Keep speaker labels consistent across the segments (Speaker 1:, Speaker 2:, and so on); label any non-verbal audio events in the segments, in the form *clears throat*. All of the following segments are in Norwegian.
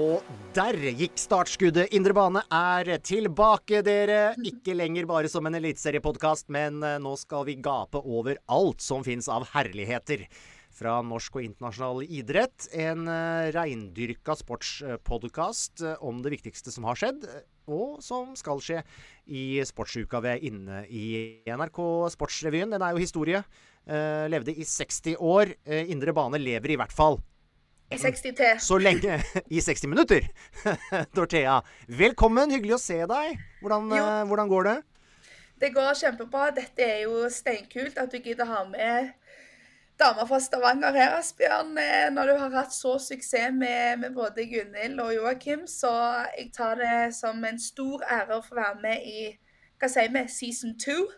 Speaker 1: Og der gikk startskuddet. Indre bane er tilbake, dere. Ikke lenger bare som en eliteseriepodkast, men eh, nå skal vi gape over alt som fins av herligheter. Fra norsk og internasjonal idrett. En uh, reindyrka sportspodkast eh, om det viktigste som har skjedd, og som skal skje i sportsuka vi er inne i. NRK Sportsrevyen, den er jo historie. Eh, levde i 60 år. Eh, indre bane lever i hvert fall.
Speaker 2: I 60 til.
Speaker 1: Så lenge *laughs* I 60 minutter. *laughs* Dorthea, velkommen. Hyggelig å se deg. Hvordan, eh, hvordan går det?
Speaker 2: Det går kjempebra. Dette er jo steinkult at du gidder ha med damer fra Stavanger her, Asbjørn. eh, Når du har hatt så suksess med, med både Gunhild og Joakim, så jeg tar det som en stor ære å få være med i hva sier vi, season two?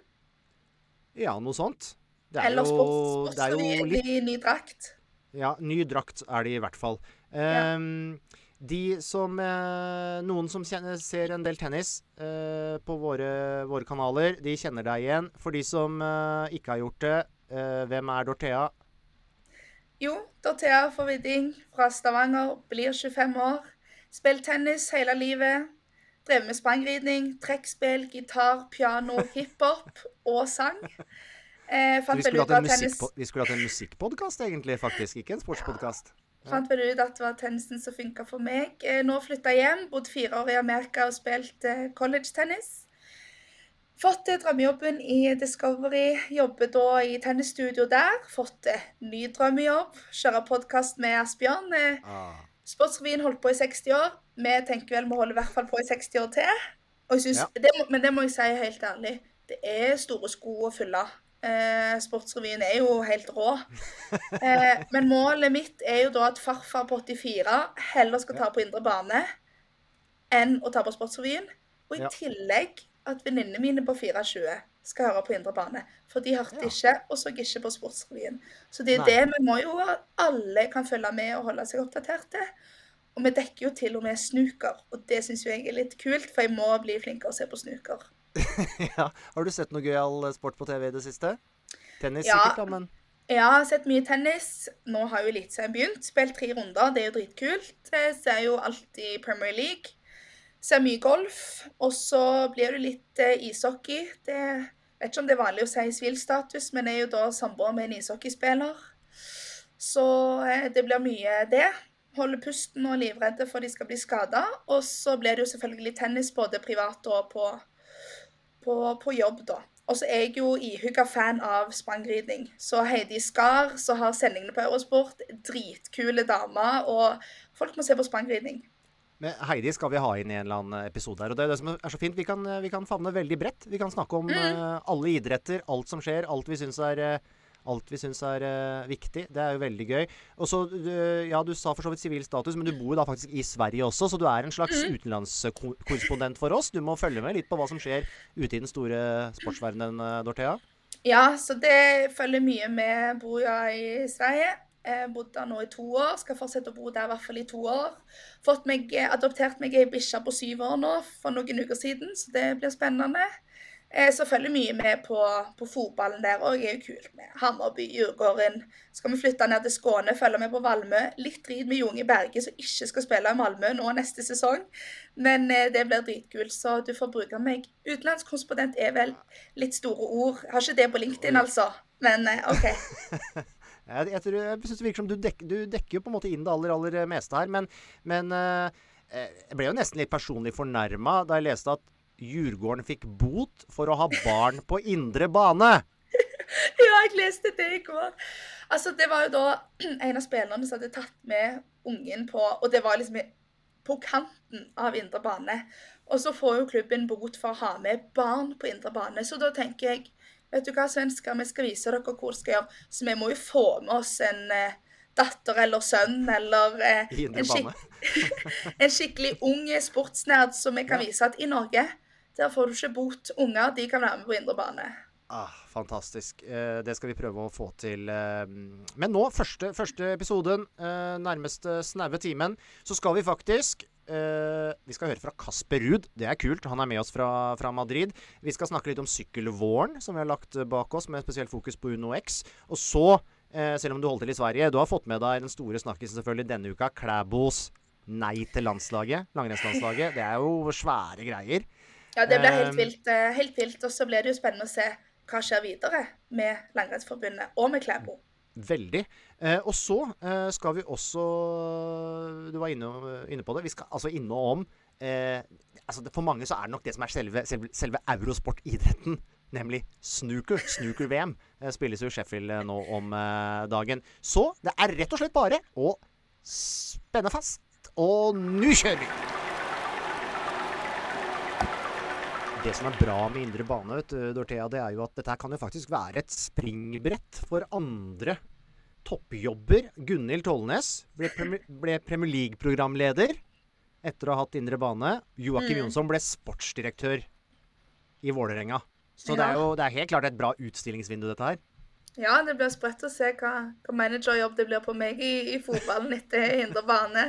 Speaker 1: Ja, noe sånt. Det er
Speaker 2: Eller
Speaker 1: jo,
Speaker 2: sports,
Speaker 1: det er jo litt
Speaker 2: i ny drakt.
Speaker 1: Ja, ny drakt er det i hvert fall.
Speaker 2: Ja.
Speaker 1: Ehm, de som eh, Noen som kjenner, ser en del tennis eh, på våre, våre kanaler, de kjenner deg igjen. For de som eh, ikke har gjort det, eh, hvem er Dorthea?
Speaker 2: Jo, Dorthea Forvidding fra Stavanger blir 25 år. Spilt tennis hele livet. Drevet med sprangridning, trekkspill, gitar, piano, hiphop og sang. Eh,
Speaker 1: vi skulle
Speaker 2: tennis,
Speaker 1: vi skulle hatt en musikkpodkast, egentlig, faktisk. Ikke en sportspodkast. *laughs*
Speaker 2: fant vel ut at det var tennisen som funka for meg. Eh, nå flytta jeg hjem, bodd fire år i Amerika og spilt eh, college-tennis. Fått eh, drømmejobben i Discovery, jobber da i tennisstudio der. Fått ny drømmejobb, kjører podkast med Asbjørn.
Speaker 1: Ah.
Speaker 2: Sportsrevyen holdt på i 60 år. Vi tenker vel vi holder i hvert fall på i 60 år til. Og jeg synes,
Speaker 1: Ja.
Speaker 2: det men det må jeg si helt ærlig. Det er store sko å fylle. Eh, Sportsrevyen er jo helt rå. Eh, men målet mitt er jo da at farfar på 84 heller skal ta på indre bane enn å ta på Sportsrevyen. Og i
Speaker 1: Ja.
Speaker 2: tillegg at venninnene mine på 24 skal høre på indre bane. For de hørte
Speaker 1: Ja.
Speaker 2: ikke, og så ikke på Sportsrevyen. Så det er
Speaker 1: Nei.
Speaker 2: det vi må jo at alle kan følge med og holde seg oppdaterte. Og vi dekker jo til og med snooker, og det syns jeg er litt kult, for jeg må bli flinkere å se på snooker. *laughs*
Speaker 1: ja. Har du sett noe gøyal sport på TV i det siste? Tennis
Speaker 2: Ja.
Speaker 1: sikkert, da, men
Speaker 2: Ja, jeg har sett mye tennis. Nå har jo Eliteserien begynt. Spilt tre runder, det er jo dritkult. Jeg ser jo alltid Premier League. Ser mye golf. Og så blir det litt eh, ishockey. Det vet ikke om det er vanlig å si sivilstatus, men jeg er jo da samboer med en ishockeyspiller. Så eh, det blir mye det. Holder pusten og livredde for de skal bli skada. Og så blir det jo selvfølgelig tennis både privat og på, på, på jobb, da. Og så er jeg jo ihugga fan av sprangridning. Så Heidi Skar, som har sendingene på Eurosport, dritkule damer. Og folk må se på sprangridning.
Speaker 1: Men Heidi skal vi ha inn i en eller annen episode her. Og det er det som er så fint. Vi kan, vi kan favne veldig bredt. Vi kan snakke om eh, alle idretter, alt som skjer, alt vi syns er eh, Alt vi syns er uh, viktig. Det er jo veldig gøy. Og så, uh, Ja, du sa for så vidt sivil status, men du bor jo da faktisk i Sverige også, så du er en slags utenlandskorrespondent for oss. Du må følge med litt på hva som skjer ute i den store sportsverdenen, eh, Dorthea.
Speaker 2: Ja, så det følger mye med. Bor jo i Sverige. Jeg bodde der nå i to år. Skal fortsette å bo der i hvert fall i to år. Fått meg, Adoptert meg ei bikkje på syv år nå for noen uker siden, så det blir spennende. Eh, så følger mye med på, på fotballen der òg. er jo kult med Hammarby, Djurgården. Skal vi flytte ned til Skåne, følge med på Valmø. Litt drit med Junge Berge, som ikke skal spille i Malmö nå neste sesong. Men eh, det blir dritkult, så du får bruke meg. Utenlandskorrespondent er vel litt store ord. Jeg har ikke det på LinkedIn, altså. Men eh, OK. *laughs*
Speaker 1: jeg, jeg, tror, jeg synes det virker som du, dek, du, dekker jo på en måte inn det aller, aller meste her. Men, men jeg ble jo nesten litt personlig fornærma da jeg leste at Djurgården fikk bot for å ha barn på indre bane. *laughs*
Speaker 2: ja, jeg leste det i går. Altså, det var jo da *clears throat* en av spillerne som hadde tatt med ungen på Og det var liksom på kanten av indre bane. Og så får jo klubben bot for å ha med barn på indre bane. Så da tenker jeg Vet du hva, svensker, vi skal vise dere hvor vi skal gjøre. Så vi må jo få med oss en eh, datter eller sønn eller eh, en, skik *laughs* en, skikkelig ung sportsnerd som vi kan vise at i Norge der får du ikke bot. Unger de kan være med på indre bane.
Speaker 1: Ah, fantastisk. Eh, det skal vi prøve å få til. Eh. Men nå, første, første episoden, eh, nærmeste snaue timen, så skal vi faktisk eh, Vi skal høre fra Kasper Ruud. Det er kult. Han er med oss fra, fra, Madrid. Vi skal snakke litt om sykkelvåren, som vi har lagt bak oss, med spesielt fokus på Uno X. Og så, eh, selv om du holder til i Sverige, du har fått med deg den store snakkisen selvfølgelig denne uka. Klæbos nei til landslaget, langrennslandslaget. Det er jo svære greier.
Speaker 2: Ja, det blir helt vilt. Eh, helt vilt. Og så blir det jo spennende å se hva skjer videre med Langrennsforbundet og med Klæbo.
Speaker 1: Veldig. Eh, og så eh, skal vi også Du var inne, inne, på det. Vi skal altså innom eh, altså For mange så er det nok det som er selve, selve, selve eurosportidretten. Nemlig snooker. Snooker-VM spilles jo i Sheffield nå om dagen. Så det er rett og slett bare å spenne fast. Og nå kjører vi! Det som er bra med indre bane, vet Dorthea, det er jo at dette kan jo faktisk være et springbrett for andre toppjobber. Gunhild Tollnes ble, Premier, ble Premier League-programleder etter å ha hatt indre bane. Joakim mm. Jonsson ble sportsdirektør i Vålerenga. Så ja. det, er jo det er helt klart et bra utstillingsvindu, dette her.
Speaker 2: Ja, det blir spredt å se hva, hva managerjobb det blir på meg i, i fotballen etter indre bane.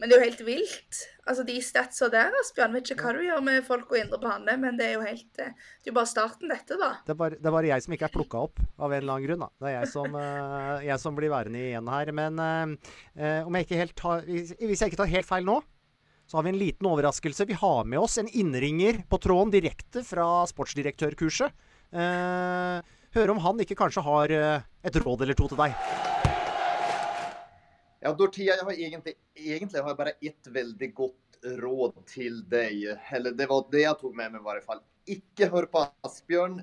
Speaker 2: Men det er jo helt vilt. Altså, De statsa der, Asbjørn, vet ikke hva du gjør med folk og indre bane, men det er jo helt eh, Det er jo bare starten, dette, da.
Speaker 1: Det er bare, det er bare jeg som ikke er plukka opp, av en eller annen grunn. da. Det er jeg som, uh, jeg som blir værende igjen her. Men uh, om jeg ikke helt tar, hvis jeg ikke tar helt feil nå, så har vi en liten overraskelse. Vi har med oss en innringer på tråden direkte fra sportsdirektørkurset. Høre om han ikke kanskje har et råd eller to til deg.
Speaker 3: Ja, Dorthea, jeg har egentlig, egentlig har jeg bare ett veldig godt råd til deg. Eller det var det jeg tok med meg, i hvert fall. Ikke hør på Asbjørn.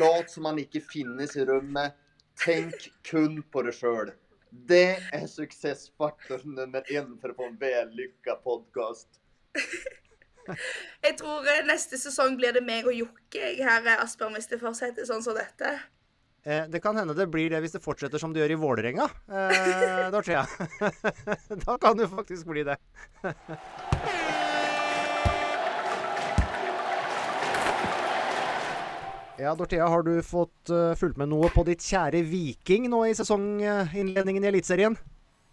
Speaker 3: Lat som han ikke finnes i rommet. Tenk kun på deg sjøl. Det er suksessfaktor nummer én for å få en vellykka podkast. *laughs*
Speaker 2: jeg tror eh, neste sesong blir det meg og Jokke her, eh, Asbjørn, hvis det fortsetter sånn som dette.
Speaker 1: Eh, det kan hende det blir det hvis det fortsetter som det gjør i Vålerenga. Eh, Dorthea. *laughs* da kan det faktisk bli det. ja, Dorthea, har du fått uh, fulgt med noe på ditt kjære Viking nå i sesonginnledningen i Eliteserien?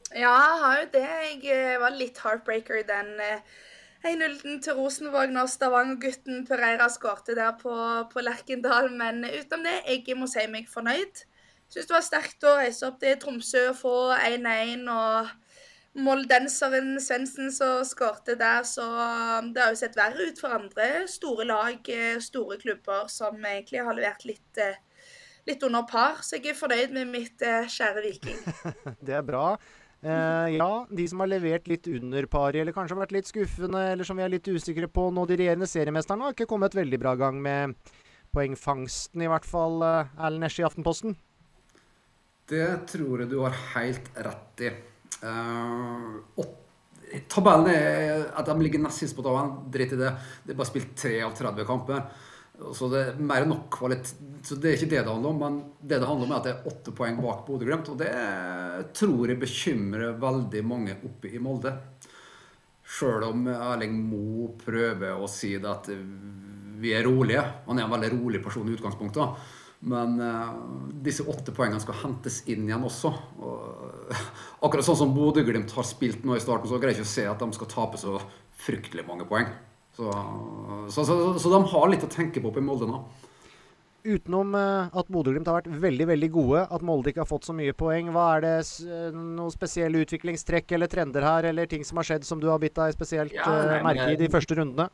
Speaker 2: Ja, jeg har jo det. Jeg var litt heartbreaker den uh 1-0 til Rosenvåg når Stavanger-gutten Pereira skårte der på, på Lerkendal. Men utenom det, jeg må si meg fornøyd. Syns det var sterkt å reise opp til Tromsø og få 1-1. og moldenseren Svendsen som skårte der, så det har jo sett verre ut for andre store lag, store klubber, som egentlig har levert litt, eh, litt under par. Så jeg er fornøyd med mitt eh, kjære Viking. *laughs*
Speaker 1: det er bra. Eh, ja, de som har levert litt under pari, eller kanskje har vært litt skuffende, eller som vi er litt usikre på nå, de regjerende seriemesterne, har ikke kommet veldig bra gang med poengfangsten, i hvert fall. Eh, Erlend Esche i Aftenposten?
Speaker 4: Det tror jeg du har helt rett i. Uh, tabellen er at de ligger nest sist på tabellen. Drit i det. Det er bare spilt tre av 30 kamper. Så det er mer enn nok kvalitet. Så det er ikke det det handler om. Men det det handler om, er at det er åtte poeng bak Bodø-Glimt. Og det tror jeg bekymrer veldig mange oppe i Molde. Sjøl om Erling Moe prøver å si det at vi er rolige. Han er en veldig rolig person i utgangspunktet. Men uh, disse åtte poengene skal hentes inn igjen også. Og, akkurat sånn som Bodø-Glimt har spilt nå i starten, så greier jeg ikke å se at de skal tape så fryktelig mange poeng. Så, så, så, så de har litt å tenke på på Molde nå.
Speaker 1: Utenom uh, at Bodø-Glimt har vært veldig veldig gode, at Molde ikke har fått så mye poeng, hva er det uh, noen spesielle utviklingstrekk eller trender her, eller ting som har skjedd som du har bitt deg spesielt ja, nei, merke i de første rundene?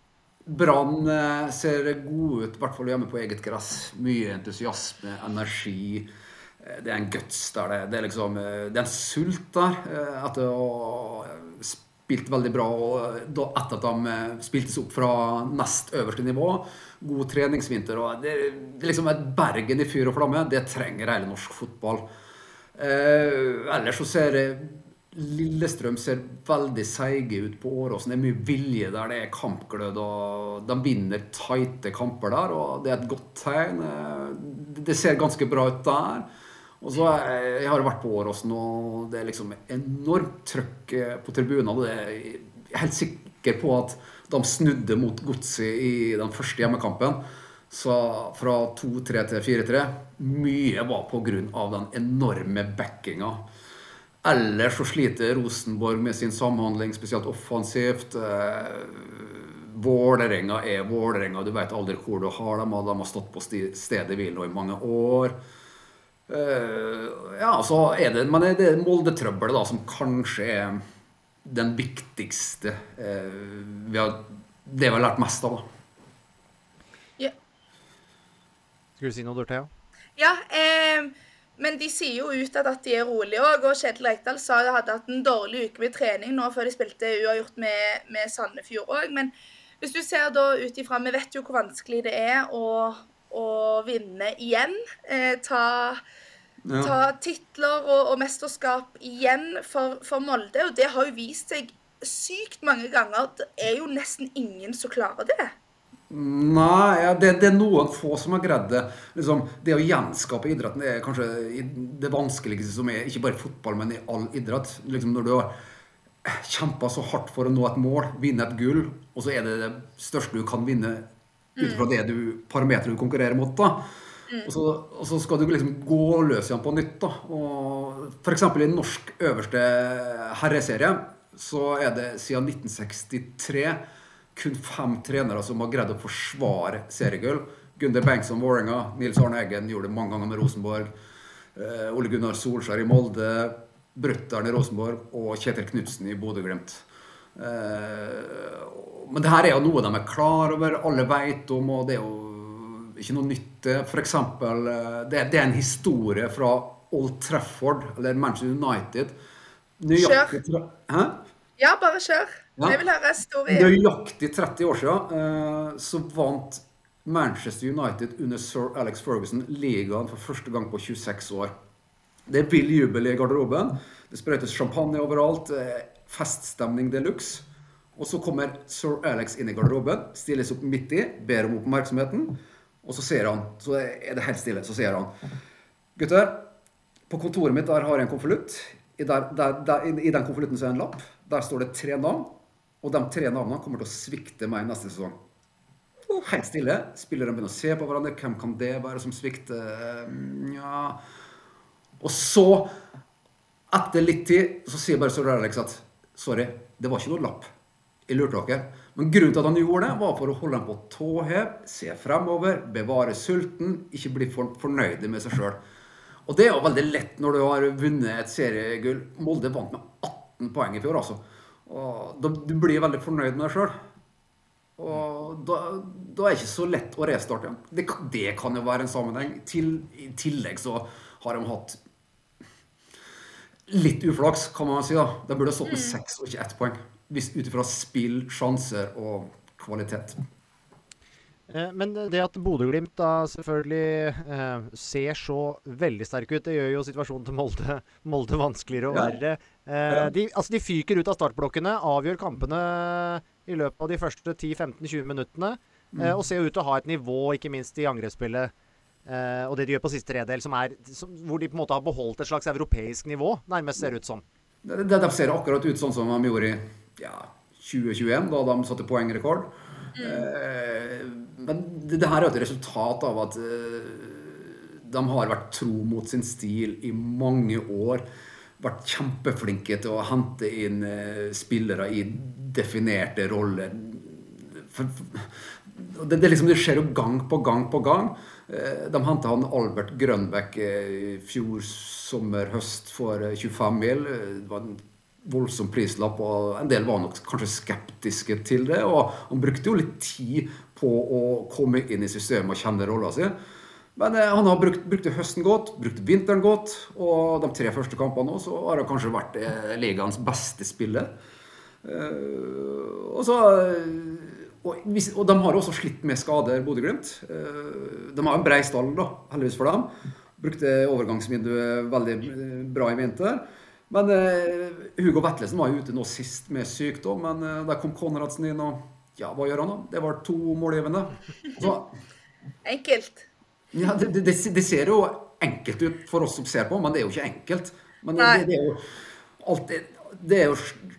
Speaker 4: Brann ser gode ut, i hvert fall hjemme på eget gress. Mye entusiasme, energi. Det er en guts der. Det, det, er liksom, det er en sult der etter å spilt veldig bra. og Etter at de spiltes opp fra nest øverste nivå. God treningsvinter. og Det, det er liksom et bergen i fyr og flamme. Det trenger hele norsk fotball. Eh, ellers så ser Lillestrøm ser veldig seige ut på Åråsen. Det er mye vilje der, det er kampglød. og De vinner tighte kamper der, og det er et godt tegn. Eh, det ser ganske bra ut der. Og så eh, Jeg har vært på Åråsen, og det er liksom enormt trøkk eh, på tribunene. Jeg er helt sikker på at de snudde mot Godset i den første hjemmekampen. Så fra 2-3 til 4-3 Mye var pga. den enorme backinga. Ellers så sliter Rosenborg med sin samhandling, spesielt offensivt. Eh, Vålerenga er Vålerenga. Du vet aldri hvor du har dem. De har stått på stedet hvil nå i mange år. Uh, ja, så er det Men det er Molde-trøbbelet da som kanskje er den viktigste uh, vi har, Det vi har lært mest av, da.
Speaker 2: Ja.
Speaker 1: Skulle du si noe, Dorthea?
Speaker 2: Ja, eh, men de sier jo ut at, de er rolige òg. Og Kjetil Rekdal sa de hadde hatt en dårlig uke med trening nå før de spilte uavgjort med, med Sandefjord òg. Men hvis du ser da ut ifra Vi vet jo hvor vanskelig det er å å vinne igjen. Eh, ta, ja. ta titler og, og, mesterskap igjen for, for, Molde. Og det har jo vist seg sykt mange ganger. Det er jo nesten ingen som klarer det.
Speaker 4: Nei, ja, det, det, er noen få som har greid det. Liksom, det å gjenskape idretten er kanskje det vanskeligste som er, ikke bare i fotball, men i all idrett. Liksom, når du har kjempa så hardt for å nå et mål, vinne et gull, og så er det det største du kan vinne ut fra det du, parameteret du konkurrerer mot. da. Og, så, og, så, skal du liksom gå løs igjen på nytt. da. Og F.eks. i norsk øverste herreserie så er det siden 1963 kun fem trenere som har greid å forsvare seriegull. Gunder Bengtsson Vålerenga, Nils Arne Eggen gjorde det mange ganger med Rosenborg. Uh, Ole Gunnar Solskjær i Molde, Brutter'n i Rosenborg og Kjetil Knutsen i Bodø-Glimt. Uh, men det her er jo noe de er klar over, alle vet om, og det er jo ikke noe nytt. For eksempel, eh, det, det er en historie fra Old Trafford, eller Manchester United.
Speaker 2: Nøyaktig, kjør. Hæ? Ja, bare kjør. Ja. Jeg vil høre historien.
Speaker 4: Nøyaktig 30 år siden eh, så vant Manchester United under sir Alex Ferguson ligaen for første gang på 26 år. Det er vill jubel i garderoben. Det sprøytes champagne overalt. Feststemning de luxe. Og så kommer sir Alex inn i garderoben, stilles opp midt i, ber om oppmerksomheten. Og så ser han, så er det helt stille, så sier han Gutter, på kontoret mitt der har jeg en konvolutt. I, I, den konvolutten er en lapp. Der står det tre navn. Og de tre navnene kommer til å svikte meg neste sesong. Helt stille. Spillerne begynner å se på hverandre. Hvem kan det være som svikter? Ja Og så, etter litt tid, så sier bare sir Alex at sorry, det var ikke noe lapp i dere. Men grunnen til at han gjorde det, var for å holde dem på tå hev, se fremover, bevare sulten, ikke bli for, fornøyde med seg sjøl. Og det er jo veldig lett når du har vunnet et seriegull. Molde vant med 18 poeng i fjor, altså. Og da, du blir veldig fornøyd med deg sjøl. Og da, da, er det ikke så lett å restarte igjen. Det, det, kan jo være en sammenheng. Til, I tillegg så har de hatt litt uflaks, kan man si. da. De burde stått med mm. seks og ikke ett poeng ut ifra spill, sjanser og kvalitet.
Speaker 1: Eh, men det at Bodø-Glimt da selvfølgelig eh, ser så veldig sterke ut, det gjør jo situasjonen til Molde, Molde vanskeligere og verre. Eh, de, altså de fyker ut av startblokkene, avgjør kampene i løpet av de første 10-15-20 minuttene. Eh, mm. og ser ut til å ha et nivå, ikke minst i angrepsspillet. Eh, og det de gjør på siste tredel, hvor de på en måte har beholdt et slags europeisk nivå, nærmest ser ut som.
Speaker 4: Det, det, de ser akkurat ut sånn som de gjorde i ja, 2021, da de satte poengrekord. Mm. Uh, men det, det, her er et resultat av at uh, de har vært tro mot sin stil i mange år. Vært kjempeflinke til å hente inn spillere i definerte roller. for, for, det, det, liksom, det skjer jo gang på gang på gang. Eh, de henta han Albert Grønbæk i fjor sommer, høst for 25 mil. Det var en voldsom prislapp, og en del var nok kanskje skeptiske til det. Og han brukte jo litt tid på å komme inn i systemet og kjenne rolla si. Men eh, han har brukt, brukte høsten godt, brukt vinteren godt, og de tre første kampene nå så har han kanskje vært eh, ligaens beste spiller. Og, så, og, og, de har også slitt med skader, Bodø-Glimt. Uh, de har en brei stall, da, heldigvis for dem. Brukte overgangsvinduet veldig bra i vinter. Men uh, Hugo Vetlesen var jo ute nå sist med sykdom, men der kom Konradsen inn, og ja, hva gjør han da? Det var to målgivende. Så,
Speaker 2: Enkelt.
Speaker 4: Ja, det, det, det, ser jo enkelt ut for oss som ser på, men det er jo ikke enkelt. Men det, det er jo alltid det er jo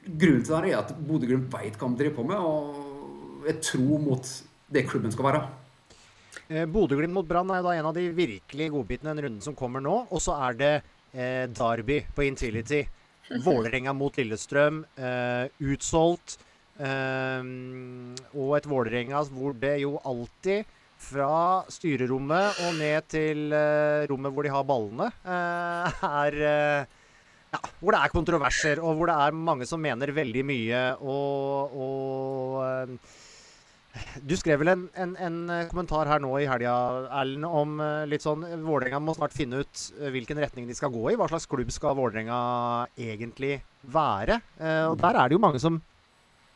Speaker 4: Grunnen til det er at Bodø-Glimt veit hva de driver på med, og tro mot det klubben skal være.
Speaker 1: Eh, Bodø-Glimt mot Brann er jo da en av de virkelig godbitene den runden som kommer nå. Og så er det eh, Derby på Intility. *laughs* Vålerenga mot Lillestrøm. Eh, utsolgt. Eh, og et Vålerenga hvor det jo alltid fra styrerommet og ned til eh, rommet hvor de har ballene, uh, er ja, Hvor det er kontroverser, og hvor det er mange som mener veldig mye. Og, og Du skrev vel en, en, en, kommentar her nå i helga, Erlend, om litt sånn Vålerenga må snart finne ut hvilken retning de skal gå i. Hva slags klubb skal Vålerenga egentlig være? og der er det jo mange som,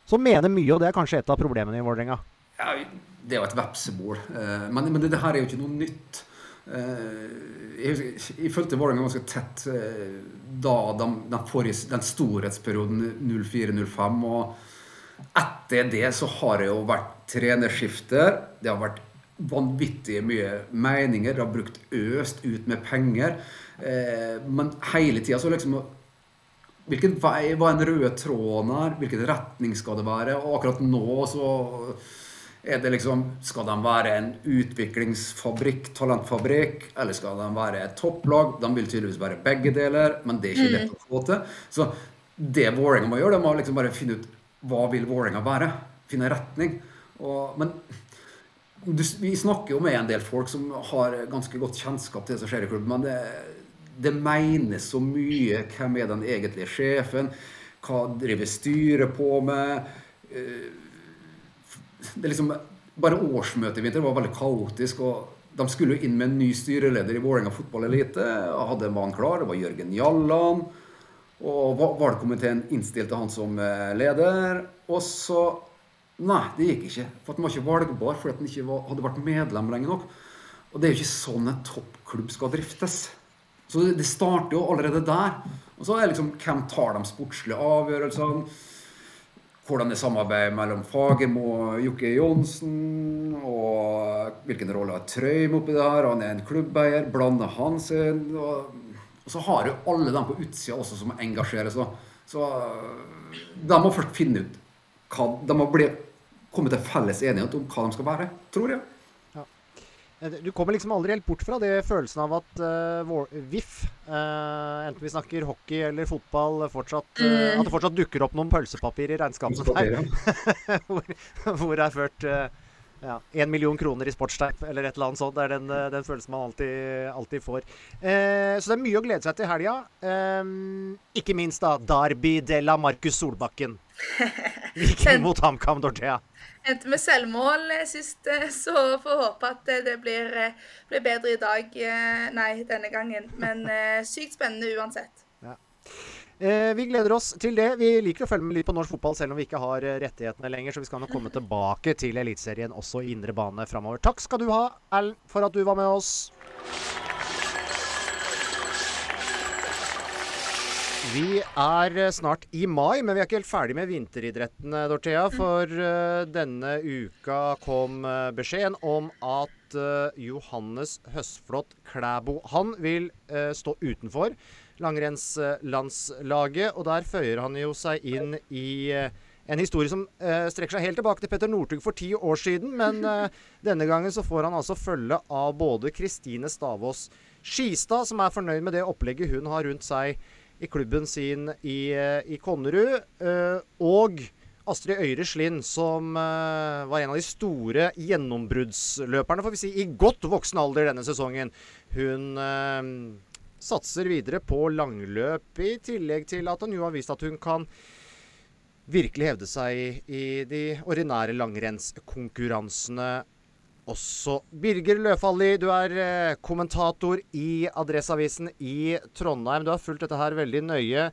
Speaker 1: som mener mye, og det er kanskje et av problemene i Vålerenga.
Speaker 4: Ja, det er jo et vepsebol. Eh, men, men det, her er jo ikke noe nytt. Eh, jeg, jeg fulgte Vålerenga ganske tett eh, da de, den, forrige, den storhetsperioden 04-05. Og etter det så har det jo vært trenerskifter. Det har vært vanvittig mye meninger. Det har brukt øst ut med penger. Men hele tida så liksom Hvilken vei var en røde tråd her? Hvilken retning skal det være? Og akkurat nå så er det liksom, Skal de være en utviklingsfabrikk, talentfabrikk, eller skal de være et topplag? De vil tydeligvis være begge deler, men det er ikke lett å få til. Så det Vålerenga må gjøre, det må liksom bare finne ut hva vil Vålerenga være. Finne retning. Og, men du, vi snakker jo med en del folk som har ganske godt kjennskap til det som skjer i klubben. Men det, det menes så mye. Hvem er den egentlige sjefen? Hva driver styret på med? Det er liksom, Bare årsmøtet i vinter var veldig kaotisk. og De skulle jo inn med en ny styreleder i Vålerenga fotballelite. Hadde en mann klar. Det var Jørgen Jalland. Og valgkomiteen innstilte han som eh, leder. Og så Nei, det gikk ikke. For han var ikke valgbar fordi han ikke var, hadde vært medlem lenge nok. Og det er jo ikke sånn en toppklubb skal driftes. Så det starter jo allerede der. Og så er det liksom hvem tar de sportslige avgjørelsene? hvordan det samarbeidet mellom Fagermo og Jokke Johnsen, og hvilken rolle har Trøim oppi det her, han er en klubbeier, blander han seg? Og, og, så har jo alle dem på utsida også som engasjerer seg. Så de må først finne ut hva De må bli, komme til felles enighet om hva de skal være, tror jeg.
Speaker 1: Ja. du kommer liksom aldri helt bort fra det følelsen av at uh, VIF, uh, enten vi snakker hockey eller fotball, fortsatt, uh, at det fortsatt dukker opp noen pølsepapir i regnskapet der. *laughs* hvor, hvor det er ført ja, én million kroner i sportsteip eller et eller annet sånt. Det er den, den følelsen man alltid, alltid får. så det er mye å glede seg til i helga. ikke minst da Darby de la Marcus Solbakken. Viking mot HamKam Dorthea.
Speaker 2: Endte med selvmål sist, eh, så får håpe at det blir, eh, blir, bedre i dag. Eh, nei, denne gangen. Men sykt spennende uansett. Ja.
Speaker 1: Eh, vi gleder oss til det. Vi liker å følge med litt på norsk fotball selv om vi ikke har rettighetene lenger, så vi skal nok komme tilbake til Eliteserien også i indre bane framover. Takk skal du ha, Erlend, for at du var med oss. Vi er eh, snart i mai, men vi er ikke helt ferdig med vinteridrettene, Dorthea. For uh, denne uka kom uh, beskjeden om at uh, Johannes Høsflot Klæbo Han vil stå utenfor langrennslandslaget. Og der føyer han jo seg inn i en historie som strekker seg helt tilbake til Petter Northug for ti år siden. Men denne gangen så får han altså følge av både Kristine Stavås Skistad, som er fornøyd med det opplegget hun har rundt seg i klubben sin i, i Konnerud. Eh, og Astrid Øyre Slind, som uh, var en av de store gjennombruddsløperne, får vi si, i godt voksen alder denne sesongen. Hun satser videre på langløp, i tillegg til at hun jo har vist at hun kan virkelig hevde seg i, de ordinære langrennskonkurransene også. Birger Løfaldli, du er eh, kommentator i Adresseavisen i Trondheim. Du har fulgt dette her veldig nøye.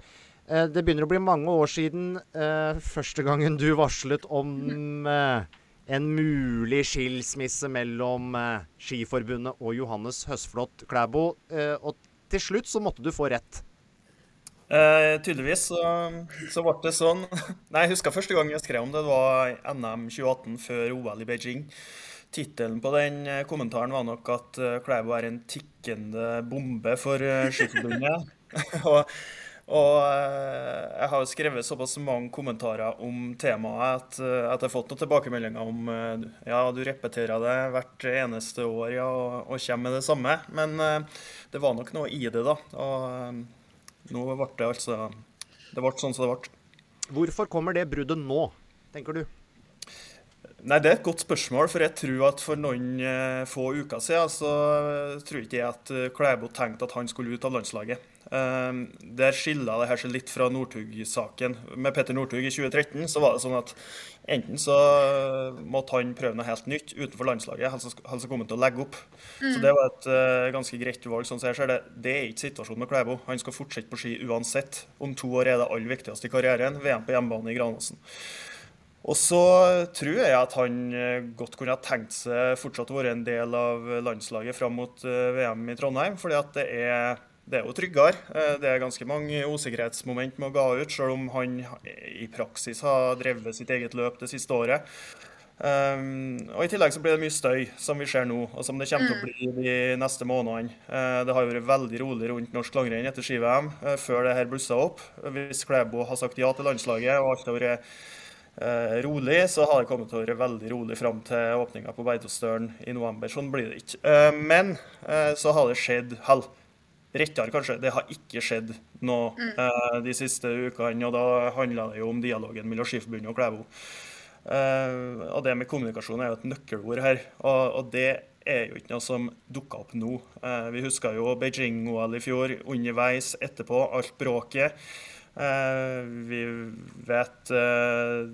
Speaker 1: Eh, det begynner å bli mange år siden eh, første gangen du varslet om *laughs* en mulig skilsmisse mellom Skiforbundet og Johannes Høsflot Klæbo. og til slutt så måtte du få rett.
Speaker 5: Eh, tydeligvis så, så, ble det sånn. *laughs* Nei, Jeg husker første gang jeg skrev om det. Det var NM 2018 før OL i Beijing. Tittelen på den eh, kommentaren var nok at uh, Klæbo er en tikkende bombe for uh, Skiforbundet. *laughs* og uh, jeg har jo skrevet såpass mange kommentarer om temaet at, uh, at jeg har fått noen tilbakemeldinger om ja, du repeterer det hvert eneste år ja, og, og kommer med det samme. Men det var nok noe i det, da. Og nå ble det altså Det ble sånn som det ble.
Speaker 1: Hvorfor kommer det bruddet nå, tenker du?
Speaker 5: Nei, Det er et godt spørsmål. For jeg tror at for noen eh, få uker siden så tror ikke jeg at eh, Klæbo tenkte at han skulle ut av landslaget. Eh, der skiller det her seg litt fra Northug-saken. Med Petter Northug i 2013 så var det sånn at enten så måtte han prøve noe helt nytt utenfor landslaget, eller så kom han til å legge opp. Mm. Så det var et ganske greit valg. sånn som jeg ser Det Det er ikke situasjonen med Klæbo. Han skal fortsette på ski uansett. Om to år er det aller viktigste i karrieren. VM på hjemmebane i Granåsen. Og så tror jeg at han eh, godt kunne ha tenkt seg fortsatt å være en del av landslaget fram mot eh, VM i Trondheim. fordi at det er, det er jo tryggere. Eh, det er ganske mange usikkerhetsmoment med å ga ut, selv om han i praksis har drevet sitt eget løp det siste året. Um, og I tillegg så blir det mye støy, som vi ser nå, og som det kommer til å mm. bli de neste månedene. Uh, det har jo vært veldig rolig rundt norsk langrenn etter ski-VM uh, før det her blussa opp. Hvis Klæbo har sagt ja til landslaget og alt har vært rolig, så har det kommet til å være veldig rolig fram til åpninga på Beitostølen i november. Sånn blir det ikke. Eh, men eh, så har det skjedd hell. Rettere, kanskje. Det har ikke skjedd noe mm. Eh, de siste ukene. Og da handla det jo om dialogen mellom Skiforbundet og Klæbo. Eh, og det med kommunikasjon er jo et nøkkelord her. og, det er jo ikke noe som dukka opp nå. Eh, vi husker jo Beijing-OL i fjor, underveis, etterpå, alt bråket. Eh, vi vet eh,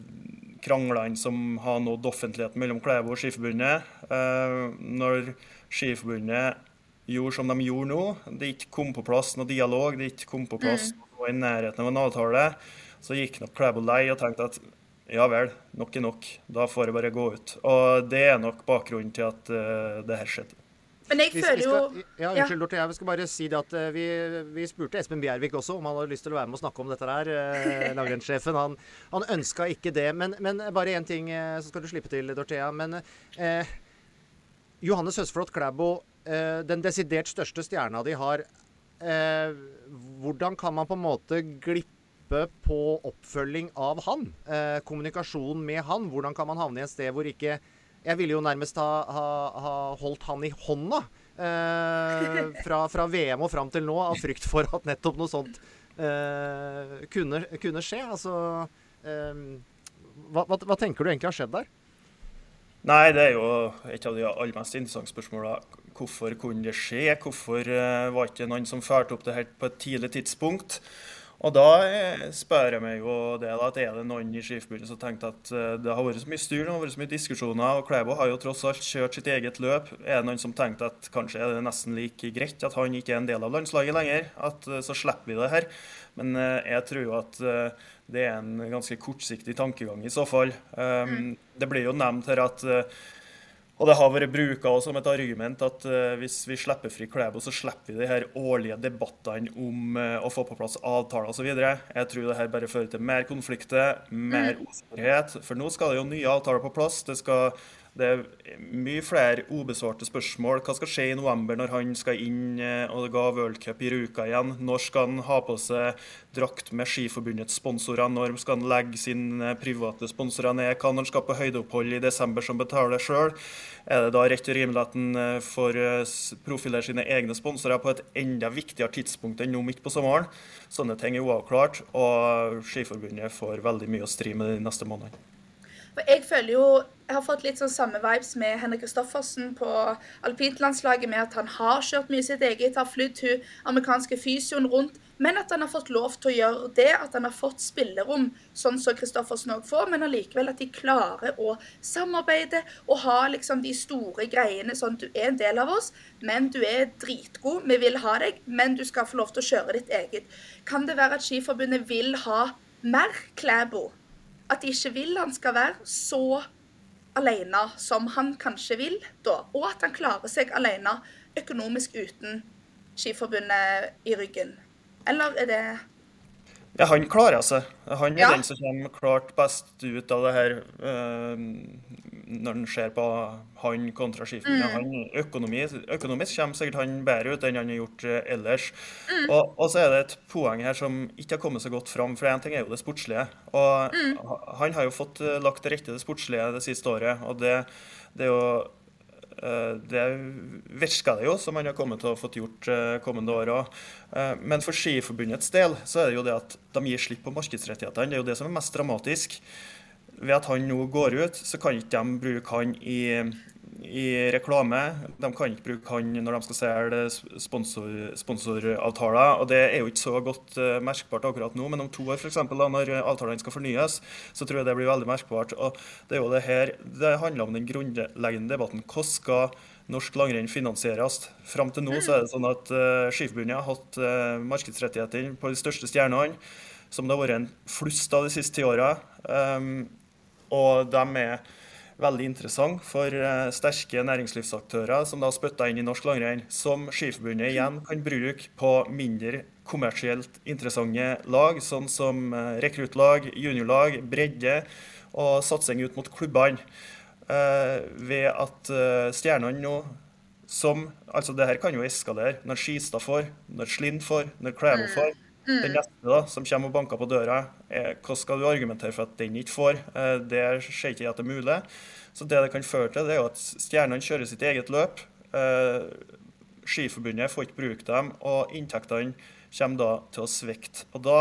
Speaker 5: kranglene som har nådd offentligheten mellom Klæbo og Skiforbundet. Eh, når Skiforbundet gjorde som de gjorde nå, det ikke kom på plass noe dialog, det ikke kom på plass mm. noe i nærheten av en avtale, så gikk nok Klæbo lei og tenkte at ja vel, nok er nok. Da får jeg bare gå ut. Og det er nok bakgrunnen til at det her skjedde.
Speaker 2: Men jeg føler jo
Speaker 1: Ja, Unnskyld, Dorthe. Jeg skal bare si det at uh, vi, vi, spurte Espen Bjervik også om han hadde lyst til å være med og snakke om dette der. Uh, Langrennssjefen. *laughs* Han, han ønska ikke det. Men, men bare én ting, uh, så skal du slippe til, Dorthea. Men eh, Johannes Høsflot Klæbo, den desidert største stjerna de har, hvordan kan man på en måte glippe på oppfølging av han? kommunikasjon med han? Hvordan kan man havne i et sted hvor ikke jeg ville jo nærmest ha, ha, ha holdt han i hånda eh, fra, fra, VM og fram til nå, av frykt for at nettopp noe sånt eh, kunne, kunne, skje. Altså eh, hva, hva, hva, tenker du egentlig har skjedd der?
Speaker 5: Nei, det er jo et av de aller mest interessante spørsmålene. Hvorfor kunne det skje? Hvorfor var det ikke noen som førte opp det her på et tidlig tidspunkt? Og da eh, spør jeg meg jo det da, at er det noen i Skiforbundet som tenkte at eh, det har vært så mye styr det har vært så mye diskusjoner, og Klæbo har jo tross alt kjørt sitt eget løp. Er det noen som tenkte at kanskje er det nesten like greit at han ikke er en del av landslaget lenger? At eh, så slipper vi det her. Men jeg tror jo at det er en ganske kortsiktig tankegang i så fall. Um, det blir jo nevnt her at og det har vært bruka som et argument at uh, hvis vi slipper fri Klæbo, så slipper vi de her årlige debattene om uh, å få på plass avtaler osv. Jeg tror det her bare fører til mer konflikter, mer mm. usikkerhet. For nå skal det jo nye avtaler på plass. Det skal Det er mye flere ubesvarte spørsmål. Hva skal skje i november når han skal inn eh, og ga v-cup i Ruka igjen? Når skal han ha på seg drakt med Skiforbundets sponsorer? Når skal han legge sine private sponsorer ned? Når han skal på høydeopphold i desember som betaler sjøl? Er det da rett og rimelig at han får profilere sine egne sponsorer på et enda viktigere tidspunkt enn nå midt på sommeren? Sånne ting er uavklart, og Skiforbundet får veldig mye å stri med de neste månedene.
Speaker 2: For jeg føler jo Jeg har fått litt sånn samme vibes med Henrik Kristoffersen på alpintlandslaget, med at han har kjørt mye sitt eget, har flydd hun amerikanske fysioen rundt, men at han har fått lov til å gjøre det, at han har fått spillerom, sånn som Kristoffersen òg får, men allikevel at de klarer å samarbeide og ha liksom de store greiene sånn du er en del av oss, men du er dritgod, vi vil ha deg, men du skal få lov til å kjøre ditt eget. Kan det være at Skiforbundet vil ha mer Klæbo? At de ikke vil han skal være så alene som han kanskje vil, da. Og at han klarer seg alene økonomisk uten Skiforbundet i ryggen. Eller er det
Speaker 5: ja, han klarer seg. Han er ja. den som kommer klart best ut av det her uh, når en ser på han kontra Skiforbundet. Mm. økonomisk, økonomisk kommer sikkert han bedre ut enn han har gjort uh, ellers. Mm. Og, og, så er det et poeng her som ikke har kommet så godt fram. For én ting er jo det sportslige. Og mm. han har jo fått uh, lagt til rette det sportslige det siste året. Og det, det er jo Eh, det virker det jo som han har kommet til å fått gjort eh, kommende år òg. Eh, men for Skiforbundets del så er det jo det at de gir slipp på markedsrettighetene. Det er jo det som er mest dramatisk. Ved at han nå går ut, så kan ikke de bruke han i i reklame. De kan ikke bruke han når de skal selge sponsor, sponsoravtaler. og Det er jo ikke så godt uh, merkbart akkurat nå, men om to år for eksempel, da, når avtalene skal fornyes, så tror jeg det blir veldig merkbart. og Det er jo det her, det handler om den grunnleggende debatten. Hvordan skal norsk langrenn finansieres? Fram til nå så er det sånn at uh, Skiforbundet har hatt uh, markedsrettigheter på de største stjernene, som det har vært en flust av de siste ti åra. Um, og de er veldig interessant for eh, sterke næringslivsaktører som da spytter inn i norsk langrenn, som Skiforbundet igjen kan bruke på mindre kommersielt interessante lag, sånn som eh, rekruttlag, juniorlag, bredde og satsing ut mot klubbene. Eh, ved at stjernene nå som Altså, det her kan jo eskalere når Skistad får, når Slind får, når Klæbo får. Mm. Den neste da, som kommer og banker på døra, er, hva skal du argumentere for at den ikke får? Eh, det ser ikke at det er mulig. Så det det kan føre til, det er jo at stjernene kjører sitt eget løp. Eh, Skiforbundet får ikke bruke dem, og inntektene kommer da til å svikte. Og da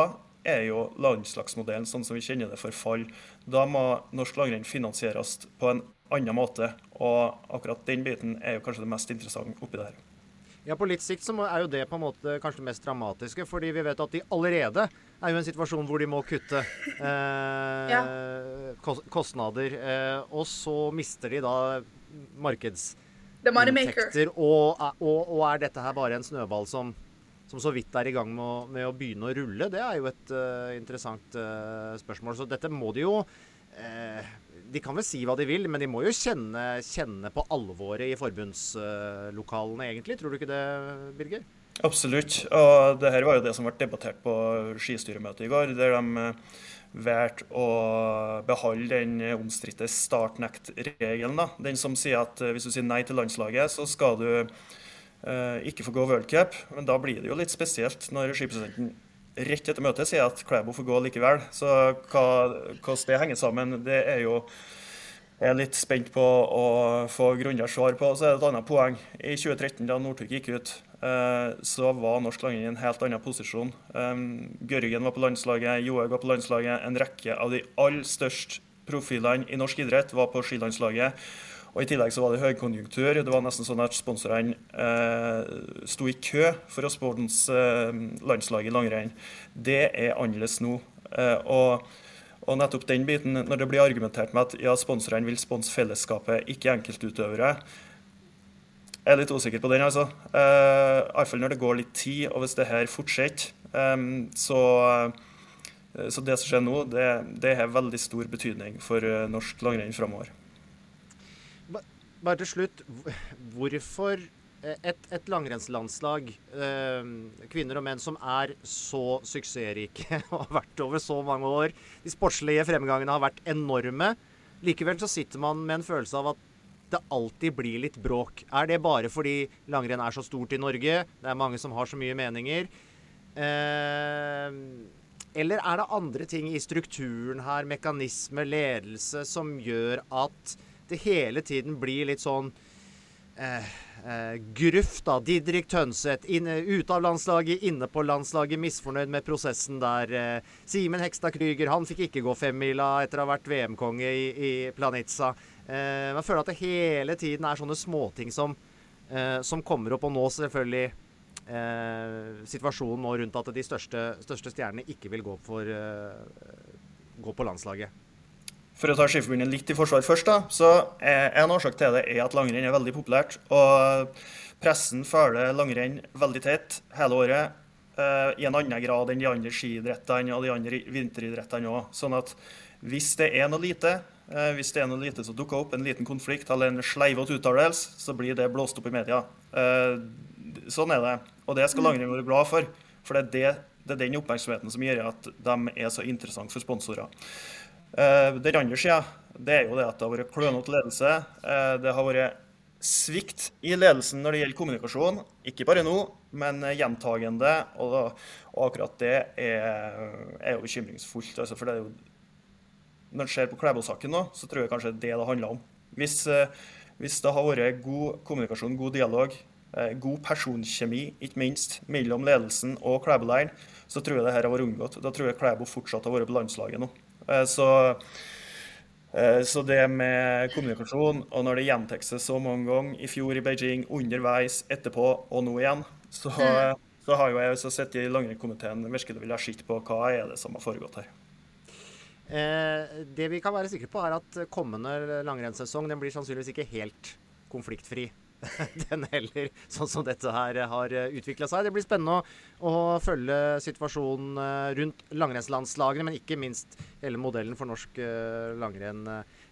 Speaker 5: er jo landslagsmodellen sånn som vi kjenner det, for fall. Da må norsk langrenn finansieres på en annen måte. Og akkurat den biten er jo kanskje det mest interessante oppi det her.
Speaker 1: Ja, På litt sikt så er jo det på en måte kanskje det mest dramatiske. Fordi vi vet at de allerede er jo i en situasjon hvor de må kutte eh, ja. kostnader. Eh, og så mister de da markedsinntekter. Og, og, og, er dette her bare en snøball som, som så vidt er i gang med å, med å begynne å rulle? Det er jo et uh, interessant uh, spørsmål. Så dette må de jo uh, de kan vel si hva de vil, men de må jo kjenne, kjenne på alvoret i forbundslokalene, egentlig. Tror du ikke det, Birger?
Speaker 5: Absolutt. Og det her var jo det som ble debattert på skistyremøtet i går. der de eh, valgte å beholde den omstridte startnekt-regelen. Den som sier at eh, hvis du sier nei til landslaget, så skal du eh, ikke få gå World Cup. Men da blir det jo litt spesielt når skipresidenten rett etter møtet sier at Klæbo får gå likevel. Så hva, hvordan det henger sammen, det er jo jeg er litt spent på å få grundigere svar på. Så er det et annet poeng. I 2013, da Northug gikk ut, eh, så var norsk landing i en helt annen posisjon. Gørgen var på landslaget, Johaug var på landslaget. En rekke av de aller største profilene i norsk idrett var på skilandslaget. Og I tillegg så var det høykonjunktur. Det var nesten sånn at sponsorene eh, sto i kø for å sponse eh, landslaget i langrenn. Det er annerledes nå. Eh, og, og, nettopp den biten, når det blir argumentert med at ja, sponsorene vil sponse fellesskapet, ikke enkeltutøvere, jeg er litt usikker på den. altså. Eh, Iallfall når det går litt tid, og hvis det her fortsetter. Eh, så, eh, så det som skjer nå, det, det har veldig stor betydning for eh, norsk langrenn framover
Speaker 1: bare til slutt, hvorfor et, et langrennslandslag, eh, kvinner og menn som er så suksessrike *laughs* og har vært over så mange år De sportslige fremgangene har vært enorme. Likevel så sitter man med en følelse av at det alltid blir litt bråk? Er det bare fordi langrenn er så stort i Norge? Det er mange som har så mye meninger. Eh, eller er det andre ting i strukturen her, mekanisme, ledelse, som gjør at det hele tiden blir litt sånn eh, eh, gruff, da. Didrik Tønseth inne, ute av landslaget, inne på landslaget, misfornøyd med prosessen der. Eh, Simen Hekstad Krüger, han fikk ikke gå femmila etter å ha vært VM-konge i, i Planica. Eh, man føler at det hele tiden er sånne småting som, eh, som kommer opp, og nå selvfølgelig eh, situasjonen nå rundt at de største, største stjernene ikke vil gå, for, eh, gå på landslaget.
Speaker 5: For å ta Skiforbundet litt i forsvar først, da, så En årsak til det er at langrenn er veldig populært. og Pressen følger langrenn veldig tett hele året. Uh, I en annen grad enn de andre skiidrettene og de andre vinteridrettene òg. Sånn at hvis det er noe lite, uh, hvis det er noe lite som dukker opp, en liten konflikt eller en sleivete uttalelse, så blir det blåst opp i media. Uh, sånn er det. Og det skal langrenn være glad for. For det er, det, det er den oppmerksomheten som gjør at de er så interessante for sponsorer. Uh, den andre sida det er jo det at det har vært klønete ledelse. Uh, det har vært svikt i ledelsen når det gjelder kommunikasjon. Ikke bare nå, men gjentagende. Og, og akkurat det er, er jo bekymringsfullt. Altså, for det er jo, når det ser på Klæbo-saken nå, så tror jeg kanskje det det handler om. Hvis, hvis det har vært god kommunikasjon, god dialog, god personkjemi, ikke minst, mellom ledelsen og Klæbo-leiren, så tror jeg det her har vært unngått. Da tror jeg Klæbo fortsatt har vært på landslaget nå. Eh, så, eh, så det med kommunikasjon, og når det gjentar seg så mange ganger, i fjor i Beijing, underveis, etterpå og nå igjen, så, mm. så har jo jeg også sett i langrennskomiteen virkelig vil ha sett på hva er det som har foregått her.
Speaker 1: Eh, det vi kan være sikre på, er at kommende langrennssesong blir sannsynligvis ikke helt konfliktfri. *laughs* den heller, sånn som dette her har eh, utvikla seg. Det blir spennende å, å, følge situasjonen eh, rundt langrennslandslagene, men ikke minst hele modellen for norsk uh, langrenn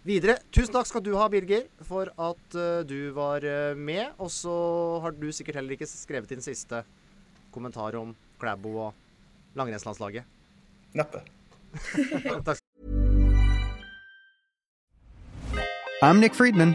Speaker 1: videre. Tusen takk skal du ha, Birger, for at du var med. Og så har du sikkert heller ikke skrevet din siste kommentar om Klæbo og langrennslandslaget.
Speaker 5: Neppe. *laughs*
Speaker 1: takk.
Speaker 6: I'm Nick Friedman.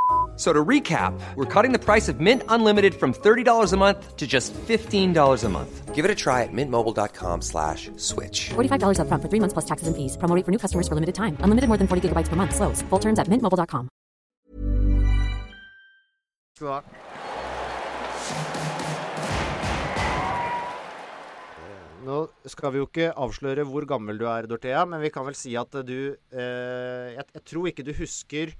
Speaker 7: So to recap, we're cutting the price of Mint Unlimited from $30 a month to just $15 a month. Give it a try at mintmobile.com slash switch.
Speaker 8: $45 up front for three months plus taxes and fees. Promo for new customers for limited time. Unlimited more than 40 gigabytes per month. Slows. Full terms at mintmobile.com.
Speaker 1: Nå skal vi jo ikke avsløre hvor gammel du er, Dorthea, men vi kan vel si at du eh, jeg, jeg tror ikke du husker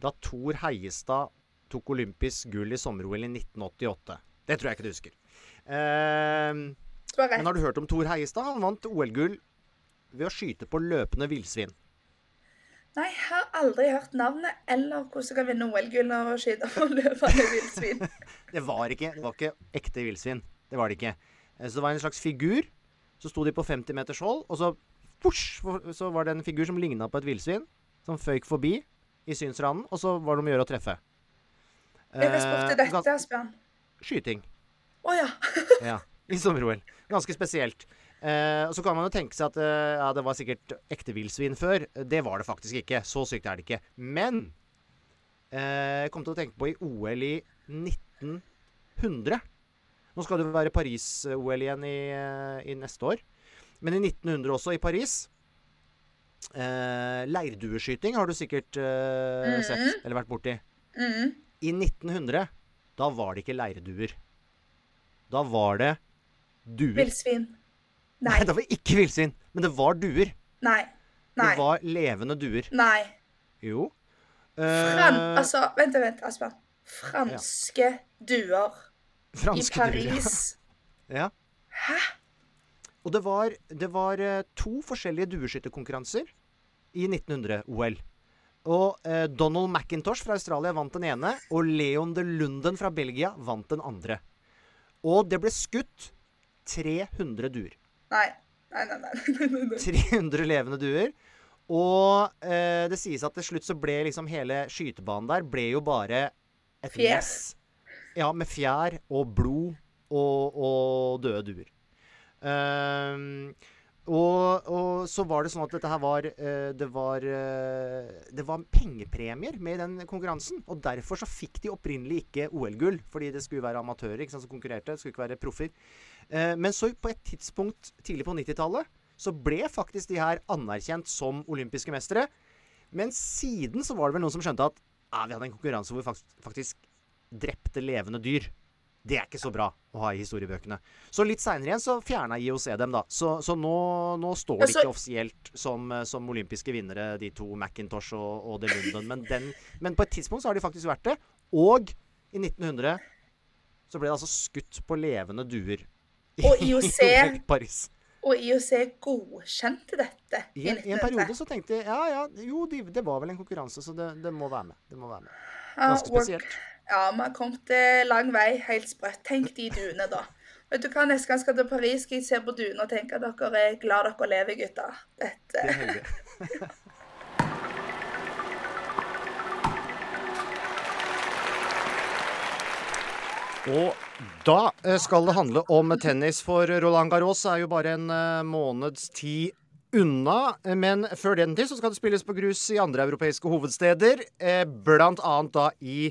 Speaker 1: da Thor Heiestad tok olympisk gull i sommer-OL i 1988. Det tror jeg ikke du husker. Uh, men har du hørt om Thor Heiestad? Han vant OL-gull ved å skyte på løpende villsvin.
Speaker 2: Nei, jeg har aldri hørt navnet eller hvordan du kan vinne OL-gull av å skyte på *laughs* løpende villsvin. *laughs*
Speaker 1: det var ikke det var ikke ekte villsvin. Det var det ikke. Eh, så det var en slags figur. Så sto de på 50 meters hold, og så, push, så var det en figur som ligna på et villsvin, som føyk forbi i synsranden, og så var det om å gjøre å treffe.
Speaker 2: Hvilken sport er dette, Asbjørn?
Speaker 1: Skyting.
Speaker 2: Å oh, ja. *laughs*
Speaker 1: ja. I sommer-OL. Ganske spesielt. Eh, Så kan man jo tenke seg at eh, ja, det var sikkert ekte villsvin før. Det var det faktisk ikke. Så sykt er det ikke. Men eh, jeg kom til å tenke på i OL i 1900. Nå skal det være Paris-OL igjen i, i, neste år. Men i 1900 også, i Paris eh, Leirdueskyting har du sikkert eh,
Speaker 2: Mhm.
Speaker 1: sett eller vært borti.
Speaker 2: Mhm.
Speaker 1: I 1900, da var det ikke leirduer. Da var det duer.
Speaker 2: Villsvin.
Speaker 1: Nei,
Speaker 2: Nei.
Speaker 1: det var ikke villsvin. Men det var duer.
Speaker 2: Nei. Nei.
Speaker 1: Det var levende duer.
Speaker 2: Nei.
Speaker 1: Jo.
Speaker 2: Fran
Speaker 1: Eh,
Speaker 2: altså, vent, vent, Asbjørn. Franske duer
Speaker 1: franske
Speaker 2: i
Speaker 1: duer, ja.
Speaker 2: Paris. *laughs*
Speaker 1: Ja.
Speaker 2: Hæ?
Speaker 1: Og det var, det var eh, to forskjellige dueskytterkonkurranser i 1900-OL. Og eh, Donald McIntosh fra Australia vant den ene, og Leon de Lunden fra Belgia vant den andre. Og det ble skutt 300 duer.
Speaker 2: Nei. Nei, nei, nei. nei, nei, nei.
Speaker 1: 300 levende duer. Og eh, det sies at til slutt så ble liksom hele skytebanen der ble jo bare et mess. Ja, med fjær og blod og, og døde duer. Ehm, og, og så var det sånn at dette her var eh, Det var eh, Det var pengepremier med i den konkurransen. Og derfor så fikk de opprinnelig ikke OL-gull, fordi det skulle være amatører ikke sant, som konkurrerte. Det skulle ikke være proffer. Eh, men så på et tidspunkt tidlig på 90-tallet så ble faktisk de her anerkjent som olympiske mestere. Men siden så var det vel noen som skjønte at ja, vi hadde en konkurranse hvor vi faktisk drepte levende dyr. Det er ikke så bra å ha i historiebøkene. Så litt seinere igjen så fjerna IOC dem, da. Så, så nå, nå står de ikke offisielt som, eh, som olympiske vinnere, de to Macintosh og, og The London. Men, den, men på et tidspunkt så har de faktisk vært det. Og i 1900 så ble det altså skutt på levende duer. i-
Speaker 2: Og IOC
Speaker 1: i *laughs* Paris.
Speaker 2: Og IOC godkjente dette
Speaker 1: I en, I en periode så tenkte de ja, ja, jo, de, det var vel en konkurranse, så det, det må være med. Det må være med. Ganske
Speaker 2: work-
Speaker 1: spesielt.
Speaker 2: Ja, vi har kommet eh, lang vei. Helt sprøtt. Tenk de duene, da. Vet du hva, Neste gang jeg skal til Paris, skal jeg se på duene og tenke at dere er glad dere lever, gutter. Dette.
Speaker 1: Det er. *laughs* Og da eh, skal det handle om tennis, for Roland Garros er jo bare en eh, måneds tid unna. Men før den tid så skal det spilles på grus i andre europeiske hovedsteder, blant annet da i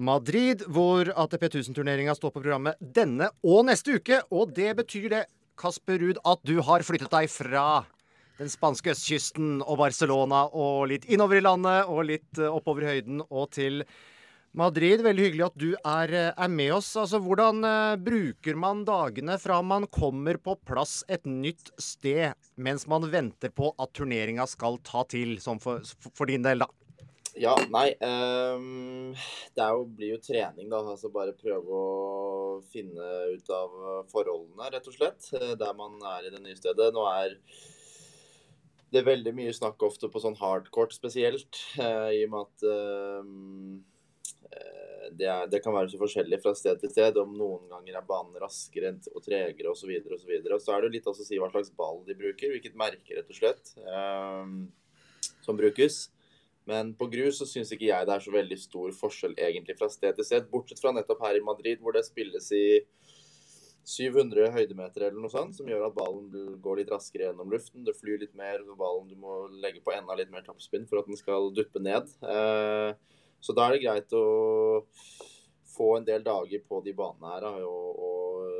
Speaker 1: Madrid, hvor ATP 1000-turneringa står på programmet denne og neste uke. Og det betyr det, Kasper Ruud, at du har flyttet deg fra den spanske østkysten og Barcelona og litt innover i landet og litt eh, oppover høyden og til Madrid. Veldig hyggelig at du er, eh, er med oss. Altså, Hvordan eh, bruker man dagene fra man kommer på plass et nytt sted, mens man venter på at turneringa skal ta til, sånn for, for din del, da?
Speaker 9: Ja, nei um, Det jo, blir jo trening, da. Altså bare prøve å finne ut av forholdene, rett og slett. eh, Der man er i det nye stedet. Nå er det veldig mye snakk ofte på sånn hardcourt spesielt, eh, i og med at ehm, eh, det, er, det kan være så forskjellig fra sted til sted. Om noen ganger er banen raskere og tregere osv. Og, så videre, og så er det litt å si hva slags ball de bruker, hvilket merke, rett og slett, ehm, som brukes. Men på grus så syns ikke jeg det er så veldig stor forskjell egentlig fra sted til sted. Bortsett fra nettopp her i Madrid, hvor det spilles i 700 høydemeter eller noe sånt, som gjør at ballen går litt raskere gjennom luften. Det flyr litt mer, og ballen du må legge på enda litt mer toppspinn for at den skal duppe ned. Eh, så da er det greit å få en del dager på de banene her og,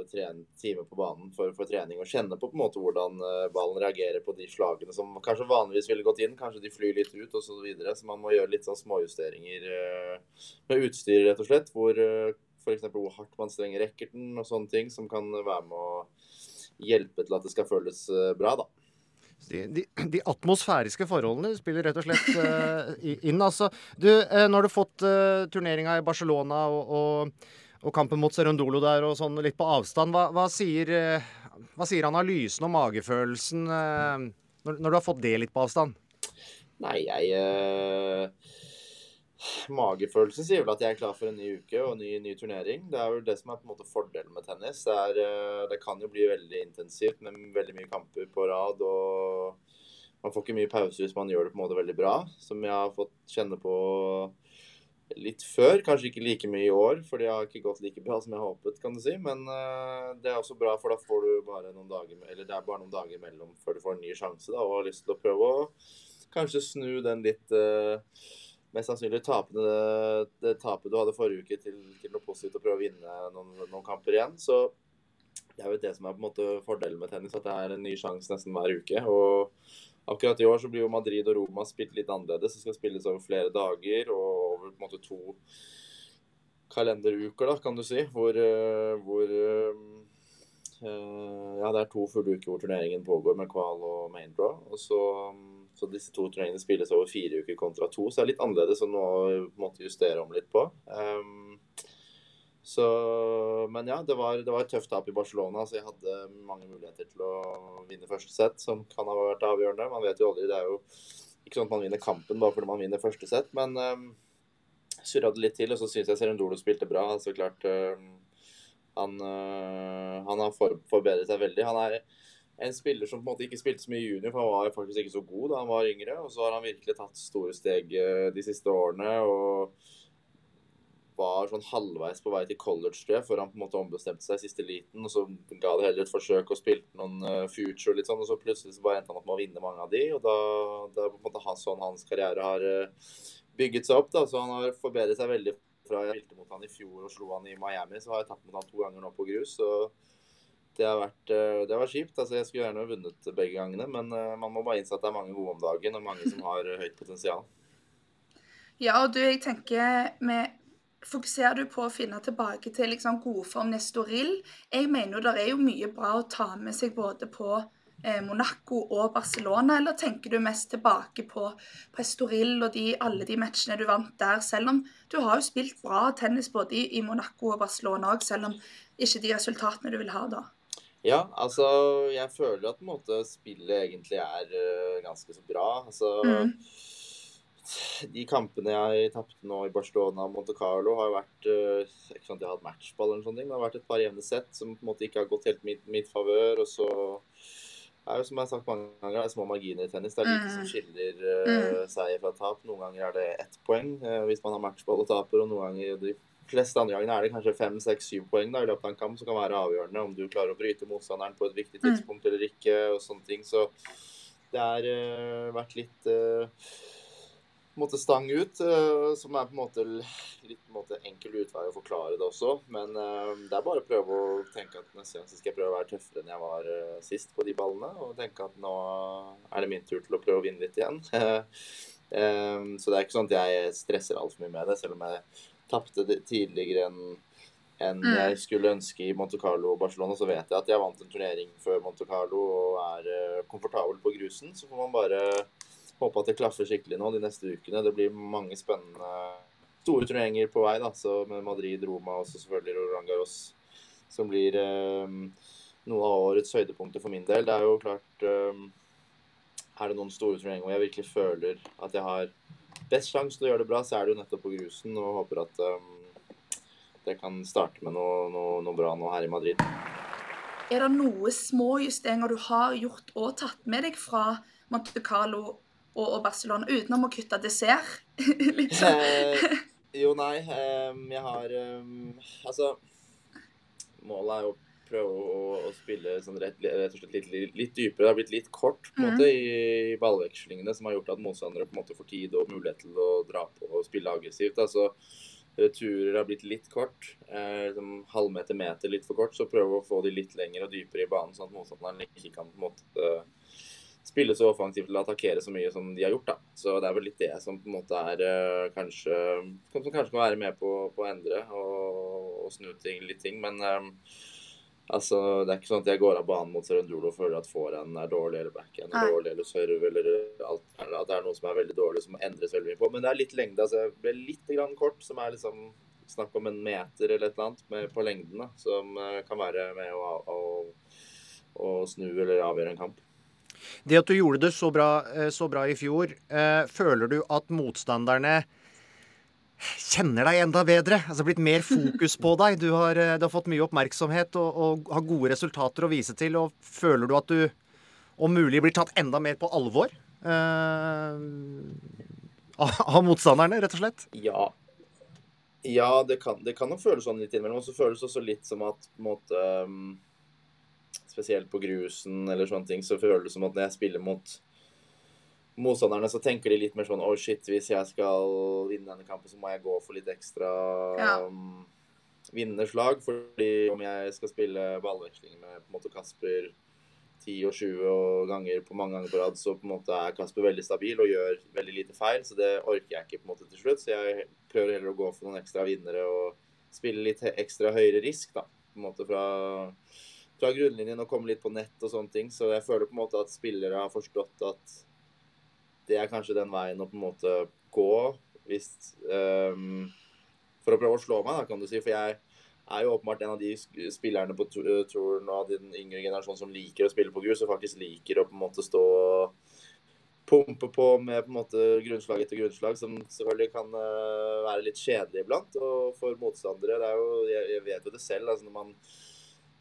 Speaker 9: trene time på banen for, for trening og kjenne på på en måte hvordan eh, ballen reagerer på de slagene som kanskje vanligvis ville gått inn. kanskje de flyr litt ut osv. Så, videre. så man må gjøre litt sånn småjusteringer eh, med utstyr, rett og slett. Hvor eh, f.eks. hvor hardt man strenger racketen og sånne ting, som kan være med å hjelpe til at det skal føles bra, da.
Speaker 1: De, de, de atmosfæriske forholdene spiller rett og slett uh, inn. Altså, du, uh, nå har du fått uh, turneringa i Barcelona og, og, og kampen mot Serundolo der og sånn litt på avstand. Hva, hva, sier, eh, hva sier analysen og magefølelsen eh, når, når du har fått det litt på avstand?
Speaker 9: Nei, jeg eh, Magefølelsen sier vel at jeg er klar for en ny uke og en ny, ny turnering. Det er jo det som er på en måte fordelen med tennis. Det, er, det kan jo bli veldig intensivt med veldig mye kamper på rad. og Man får ikke mye pause hvis man gjør det på en måte veldig bra, som jeg har fått kjenne på litt før. Kanskje ikke like mye i år, for det har ikke gått like bra som jeg håpet. kan du si. Men uh, det er også bra, for da får du bare noen dager eller det er bare noen dager imellom før du får en ny sjanse. da, Og har lyst til å prøve å kanskje snu den litt uh, mest sannsynlig tapende, det tapet du hadde forrige uke, til, til noe positivt og prøve å vinne noen, noen kamper igjen. Så det er jo det som er på en måte fordelen med tennis, at det er en ny sjanse nesten hver uke. og Akkurat i år så blir jo Madrid og Roma spilt litt annerledes. Det skal spilles over flere dager og på en måte to kalenderuker, da, kan du si. Hvor, eh, hvor uh, Ja, det er to fulle uker hvor turneringen pågår med qual og main draw. Og så, så disse to turneringene spilles over fire uker kontra to. Så det er litt annerledes å nå måtte justere om litt på. Um, så, men ja, det var, det var et tøft tap i Barcelona. så Jeg hadde mange muligheter til å vinne første sett, som kan ha vært avgjørende. Man vet jo aldri. Det er jo ikke sånn at man vinner kampen bare fordi man vinner første sett, men um, surra det litt til. Og så syns jeg Serendolo spilte bra. Så klart han, uh, han, har for, forbedret seg veldig. Han er en spiller som på en måte ikke spilte så mye junior, for han var faktisk ikke så god da han var yngre. Og så har han virkelig tatt store steg uh, de siste årene. og var sånn halvveis på vei til college, tror jeg, før han på en måte ombestemte seg i siste liten. og Så ga det heller et forsøk og spilte noen uh, future litt sånn, og så plutselig så bare endte han opp med å vinne mange av de. og Da, da på en måte sånn hans karriere har bygget seg opp. da, Så han har forbedret seg veldig fra jeg spilte mot han i fjor og slo han i Miami. Så har jeg tatt mot han to ganger nå på grus. så det har vært uh, det var kjipt. altså Jeg skulle gjerne vunnet begge gangene, men man må bare innse at det er mange gode om dagen, og mange som har høyt potensial.
Speaker 2: Ja, og du, jeg tenker med Fokuserer du på å finne tilbake til liksom godform Nestoril? Jeg mener jo det er jo mye bra å ta med seg både på eh, Monaco og Barcelona, eller tenker du mest tilbake på, på Estoril og de, alle de matchene du vant der, selv om du har jo spilt bra tennis både i, i Monaco og Barcelona òg, selv om ikke de resultatene du vil ha da?
Speaker 9: Ja, altså jeg føler at måte spillet egentlig er uh, ganske så bra. Altså mm de kampene jeg tapte nå i Barcelona og Monte Carlo, har jo vært uh, Ikke sant, jeg har hatt matchball eller noe sånt, det har vært et par jevne sett som på en måte ikke har gått helt mitt, mitt favør. Og så er jo, som jeg har sagt mange ganger, det er små marginer i tennis. Det er lite som mm. skiller uh, seier fra tap. Noen ganger er det ett poeng uh, hvis man har matchball og taper, og noen ganger de fleste andre gangene er det kanskje fem, seks, syv poeng da, i løpet av en kamp som kan være avgjørende om du klarer å bryte motstanderen på et viktig mm. tidspunkt eller ikke, og sånne ting. Så det har vært litt måte stang ut. Uh, som er på en måte litt en måte enkel utvei å forklare det også. Men uh, det er bare å prøve å tenke at neste gang skal jeg prøve å være tøffere enn jeg var uh, sist på de ballene. Og tenke at nå er det min tur til å prøve å vinne litt igjen. *laughs* så det er ikke sånn at jeg stresser altfor mye med det, selv om jeg tapte tidligere enn enn mm. jeg skulle ønske i Monte Carlo og Barcelona, så vet jeg at jeg vant en turnering før Monte Carlo og er komfortabel på grusen. Så får man bare håpe at det klaffer skikkelig nå de neste ukene. Det blir mange spennende store turneringer på vei, da, så med Madrid, Roma og selvfølgelig Roland Garros, som blir eh, noe av årets høydepunkter for min del. Det er jo klart eh, Er det noen store turneringer hvor jeg virkelig føler at jeg har best sjanse til å gjøre det bra, så er det jo nettopp på grusen, og håper at eh, det kan starte med noe, noe, noe bra nå her i Madrid.
Speaker 2: Er det noe små justeringer du har gjort og tatt med deg fra Monte Carlo og, og Barcelona, utenom å kutte dessert? *laughs* liksom.
Speaker 9: Eh, jo, nei. Eh, jeg har eh, Altså, målet er jo å prøve å, å spille sånn rett, rett, og slett litt, litt, litt, dypere. Det har blitt litt kort på en måte mm. i ballvekslingene, som har gjort at motstandere på en måte får tid og mulighet til å dra på og spille aggressivt. altså Returer har blitt litt kort. Eh, liksom halvmeter, meter litt for kort. Så prøve å få de litt lengre og dypere i banen, sånn at motstanderen ikke kan på en måte spille så offensivt eller attakkere så mye som de har gjort. da. Så det er vel litt det som på en måte er uh, kanskje Som kanskje kan være med på, på å endre og, og, snu ting, litt ting. Men um, altså, det er ikke sånn at jeg går av banen mot Serendolo og føler at forhånden er dårlig, eller backhand er dårlig, eller serve, eller alt, eller at det er noe som er veldig dårlig, som endres veldig mye på. Men det er litt lengde. altså Jeg ble litt grann kort, som er liksom snakk om en meter eller et eller annet med, på lengden, da, som uh, kan være med å, å, å snu eller avgjøre en kamp.
Speaker 1: Det at du gjorde det så bra, eh, så bra i fjor, eh, føler du at motstanderne kjenner deg enda bedre? Altså blitt mer fokus på deg? Du har, eh, du har fått mye oppmerksomhet og, og, har gode resultater å vise til. og Føler du at du om mulig blir tatt enda mer på alvor eh, av motstanderne, rett og slett?
Speaker 9: Ja. Ja, det kan, det kan jo føles sånn litt innimellom. Og så føles det også litt som at på en måte um spesielt på grusen eller sånne ting, så føles det som at når jeg spiller mot motstanderne, så tenker de litt mer sånn Å, oh, shit, hvis jeg skal vinne denne kampen, så må jeg gå for litt ekstra ja. um, vinnende slag. fordi om jeg skal spille ballveksling med på en måte Kasper 10 og 20 ganger på mange ganger på rad, så på en måte er Kasper veldig stabil og gjør veldig lite feil. Så det orker jeg ikke på en måte til slutt. Så jeg prøver heller å gå for noen ekstra vinnere og spille litt ekstra høyere risk, da. På en måte fra, fra grunnlinjen og komme litt på nett og sånne ting. Så jeg føler på en måte at spillere har forstått at det er kanskje den veien å på en måte gå hvis um, For å prøve å slå meg, da, kan du si. For jeg er jo åpenbart en av de spillerne på touren av den yngre generasjonen som liker å spille på grus, og faktisk liker å på en måte stå og pumpe på med på en måte grunnslag etter grunnslag, som selvfølgelig kan uh, være litt kjedelig iblant. Og for motstandere det er jo, jeg, jeg vet jo det selv. altså når man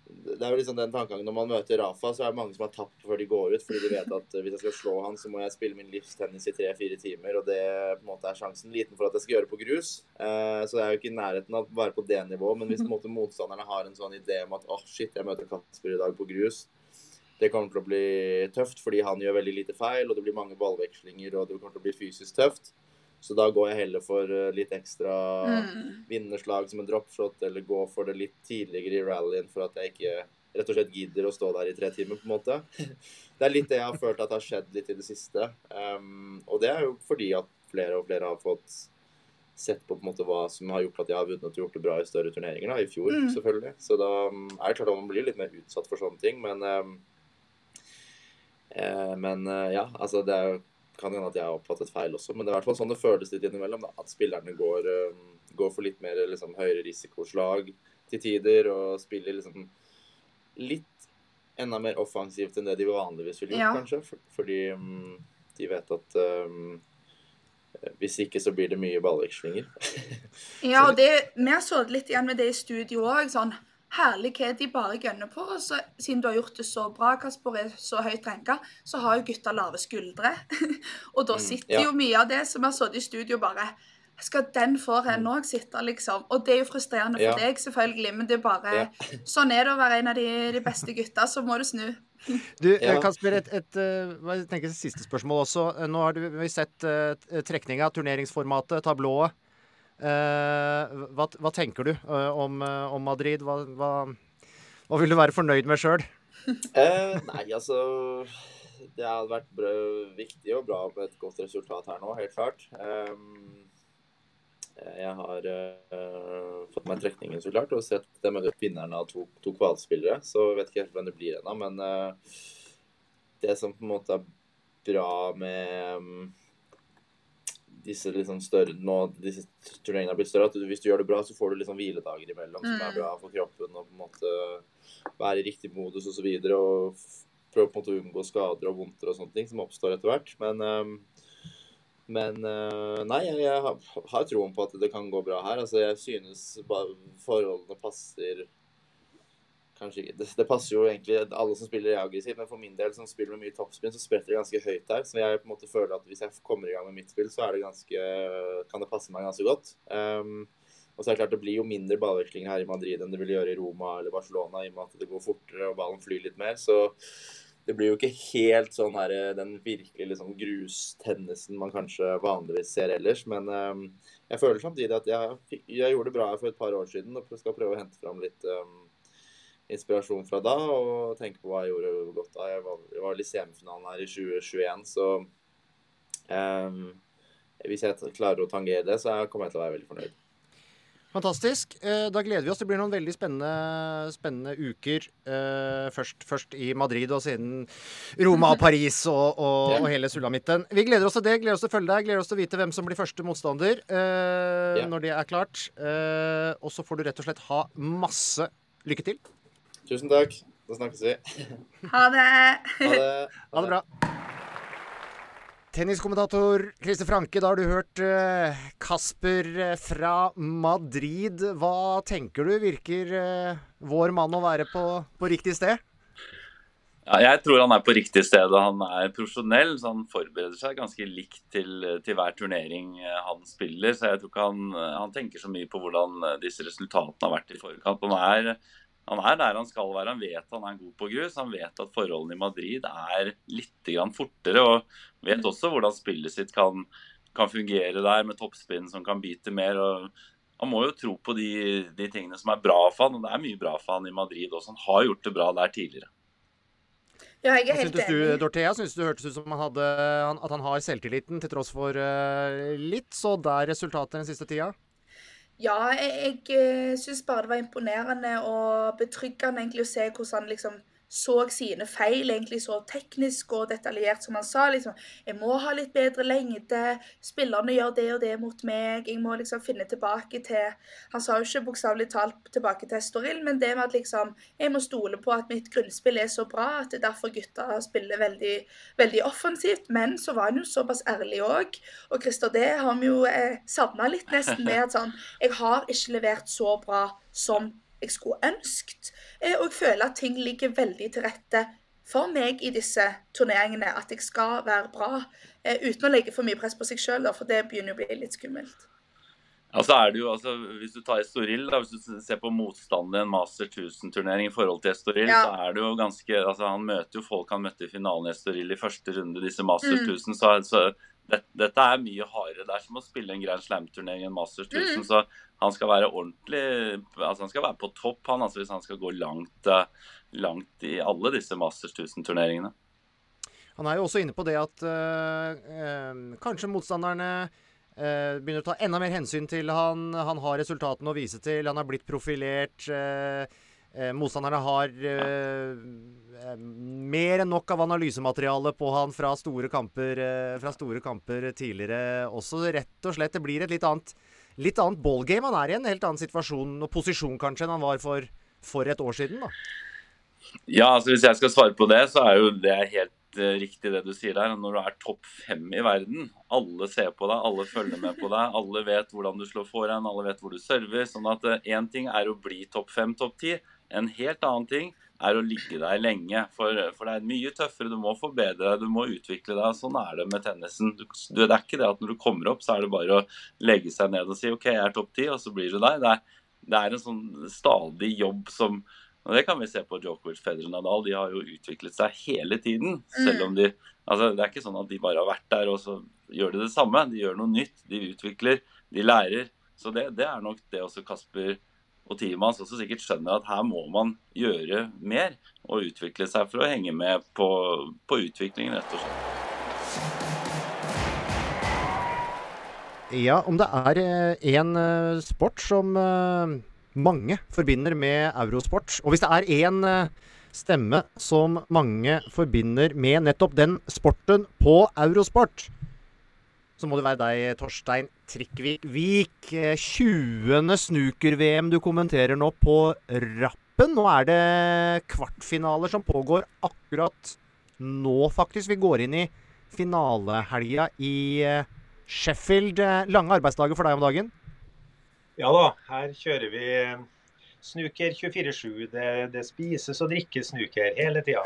Speaker 9: det er jo liksom den tankegangen Når man møter Rafa, så er det mange som har tapt før de går ut. Fordi de vet at hvis jeg skal slå han, så må jeg spille min livstennis i tre-fire timer. Og det på en måte er sjansen liten for at jeg skal gjøre på grus. Eh, så jeg er jo ikke i nærheten av å være på det nivået. Men hvis på en måte motstanderne har en sånn idé om at åh, oh, shit, jeg møter Kasper i dag på grus. Det kommer til å bli tøft fordi han gjør veldig lite feil, og det blir mange ballvekslinger, og det kommer til å bli fysisk tøft. Så da går jeg heller for eh, litt ekstra mm. vinnerslag som en dropshot, eller gå for det litt tidligere i rallyen for at jeg ikke rett og slett gidder å stå der i tre timer, på en måte. *laughs* Det er litt det jeg har følt at har skjedd litt i det siste. Um, og det er jo fordi at flere og flere har fått sett på, på en måte hva som har gjort at jeg har vunnet og gjort det bra i større turneringer. da, I fjor, mm. selvfølgelig. Så da um, er det klart at man blir litt mer utsatt for sånne ting. Men, um, eh, men uh, ja, altså det er jo kan hende at jeg har oppfattet feil også, men det er i hvert fall sånn det føles litt innimellom. Da, at spillerne går, um, går, for litt mer liksom, høyere risikoslag til tider og spiller liksom litt enda mer offensivt enn det de vanligvis ville gjort, ja. kanskje. For, fordi um, de vet at um, hvis ikke så blir det mye ballvekslinger. *laughs*
Speaker 2: ja, og det, vi har så litt igjen med det i studio òg. Sånn herlighet de bare gønner på. Og så, siden du har gjort det så bra, Kasper, er så høyt renka, så har jo gutta lave skuldre. *laughs* og da mm, sitter mm, ja. jo mye av det som har sittet i studio, bare skal den forhen òg sitte, liksom? Og det er jo frustrerende for ja. deg, selvfølgelig, men det er bare ja. *laughs* Sånn er det å være en av de, de beste gutta, så må du snu.
Speaker 1: Du, ja. Kasper, et, et, et, jeg siste spørsmål også. Nå har du, vi sett uh, trekninga, turneringsformatet, tablået. Eh, hva, hva, tenker du eh, om, eh, om Madrid? Hva, hva, hva, vil du være fornøyd med sjøl?
Speaker 9: eh, nei, altså Det hadde vært bra, viktig og bra med et godt resultat her nå, helt klart. Um, jeg har uh, fått meg trekningen så klart og sett dem møte vinnerne av to, to kvalspillere. Så jeg vet ikke helt hvem det blir ennå, men uh, det som på en måte er bra med um, disse liksom større, nå disse turneringene blitt større, at du, hvis du gjør det bra, så får du liksom hviledager imellom som er mm. bra for kroppen. Og på en måte være i riktig modus osv. Og, så videre, og prøve på en måte å unngå skader og vondter og sånne ting som oppstår etter hvert. Men, um, men uh, nei, jeg, jeg har, har troen på at det kan gå bra her. Altså, jeg synes bare forholdene passer kanskje ikke. Det, det, passer jo egentlig alle som spiller aggressivt, men for min del som spiller med mye toppspinn, så spretter det ganske høyt her. Så jeg på en måte føler at hvis jeg kommer i gang med mitt spill, så er det ganske, kan det passe meg ganske godt. Um, og så er det klart det blir jo mindre ballveksling her i Madrid enn det vil gjøre i Roma eller Barcelona, i og med at det går fortere og ballen flyr litt mer. Så det blir jo ikke helt sånn her den virkelig liksom grustennisen man kanskje vanligvis ser ellers. Men um, jeg føler samtidig at jeg, jeg, gjorde det bra her for et par år siden og skal prøve å hente fram litt um, inspirasjon fra da, og tenke på hva jeg gjorde godt da. Jeg var, jeg var i semifinalen her i 2021, så um, hvis jeg klarer å tangere det, så kommer jeg til å være veldig fornøyd.
Speaker 1: Fantastisk. Eh, da gleder vi oss. Det blir noen veldig spennende, spennende uker. Eh, først, først, i Madrid, og siden Roma og Paris og, og, og hele sulamitten. Vi gleder oss til det. Gleder oss til å følge deg. Gleder oss til å vite hvem som blir første motstander yeah. når det er klart. og så får du rett og slett ha masse lykke til.
Speaker 9: Tusen takk. Da snakkes vi.
Speaker 2: Ha det.
Speaker 9: Ha det, *laughs*
Speaker 1: ha det bra. Tenniskommentator Christer Franke, da har du hørt uh, Kasper uh, fra Madrid. Hva tenker du? Virker uh, vår mann å være på, på, riktig sted?
Speaker 10: Ja, jeg tror han er på riktig sted. Han er profesjonell, så han forbereder seg ganske likt til, til hver turnering han spiller. Så jeg tror ikke han, han tenker så mye på hvordan disse resultatene har vært i forkant. Han er han er der han skal være. Han vet han er god på grus. Han vet at forholdene i Madrid er litt fortere. Og vet også hvordan spillet sitt kan, kan fungere der, med toppspinn som kan bite mer. og han må jo tro på de, de, tingene som er bra for han, og det er mye bra for han i Madrid også. Han har gjort det bra der tidligere.
Speaker 2: Ja, jeg er helt
Speaker 1: synes Du, Dorthea, syns du hørtes ut som han hadde, at han har selvtilliten til tross for uh, litt så der resultater den siste tida?
Speaker 2: Ja, jeg, jeg eh, syns bare det var imponerende og betryggende egentlig å se hvordan liksom så sine feil egentlig så teknisk og detaljert som han sa. liksom, 'Jeg må ha litt bedre lengde. Spillerne gjør det og det mot meg.' 'Jeg må liksom finne tilbake til' Han sa jo ikke bokstavelig talt tilbake til Estoril, men det med at liksom 'Jeg må stole på at mitt grunnspill er så bra at det er derfor gutta spiller veldig, veldig offensivt'. Men så var han jo såpass ærlig òg. Og Christer, det har vi jo eh, savna litt nesten med at sånn 'Jeg har ikke levert så bra som jeg skulle ønsket. Eh, og jeg føler at ting ligger veldig til rette for meg i disse turneringene. At jeg skal være bra. Eh, uten å legge for mye press på seg sjøl, for det begynner å bli litt skummelt.
Speaker 10: Ja, så er det jo, altså, Hvis du tar Estoril, da, hvis du ser på motstanden i en Master 1000-turnering i forhold til Estoril, ja. så er det jo ganske altså Han møter jo folk han møtte i finalen i Estoril i første runde, disse Master mm. 1000. Så, så det, dette er mye hardere. Det er som å spille en Grand Slam-turnering i en Master 1000. Mm. Så han skal være ordentlig altså Han skal være på topp, han, altså hvis han skal gå langt, eh, langt i alle disse Masters 1000-turneringene.
Speaker 1: Han er jo også inne på det at øh, kanskje motstanderne øh, begynner å ta enda mer hensyn til han. Han har resultatene å vise til. Han har blitt profilert. motstanderne har mer enn nok av analysemateriale på han fra store kamper, fra store kamper tidligere også. Rett og slett, det blir et litt annet litt annet ballgame. Han er i en helt annen situasjon og posisjon kanskje enn han var for, for et år siden. da.
Speaker 10: Ja, altså Hvis jeg skal svare på det, så er jo det helt uh, riktig det du sier der. Når du er topp fem i verden, alle ser på deg, alle følger med på deg, alle vet hvordan du slår foran, alle vet hvor du server. sånn at Én uh, ting er å bli topp fem, topp ti. En helt annen ting er å ligge der lenge. For, for, det er mye tøffere. Du må forbedre deg, du må utvikle deg. Sånn er det med tennisen. Du, det er ikke det at når du kommer opp, så er det bare å legge seg ned og si OK, jeg er topp ti, og så blir du der. Det er, det er en sånn stadig jobb som og Det kan vi se på Djokovic, Federer, Nadal. De har jo utviklet seg hele tiden. selv om de, altså Det er ikke sånn at de bare har vært der og så gjør de det samme. De gjør noe nytt. De utvikler, de lærer. Så det, det er nok det også Kasper og teamet hans også sikkert skjønner at her må man gjøre mer og utvikle seg for å henge med på, på utviklingen, rett og slett.
Speaker 1: Ja, om det er én en eh, sport som eh, mange forbinder med eurosport, og hvis det er én stemme som mange forbinder med nettopp den sporten på eurosport, så må det være deg, Torstein Trikkvik Vik. 20. snooker-VM du kommenterer nå på rappen. Nå er det kvartfinaler som pågår akkurat nå, faktisk. Vi går inn i finalehelga i eh, Sheffield. Lange arbeidsdager for deg om dagen?
Speaker 11: Ja da, her kjører vi snuker 24-7. Det, det spises og drikkes snuker hele tida.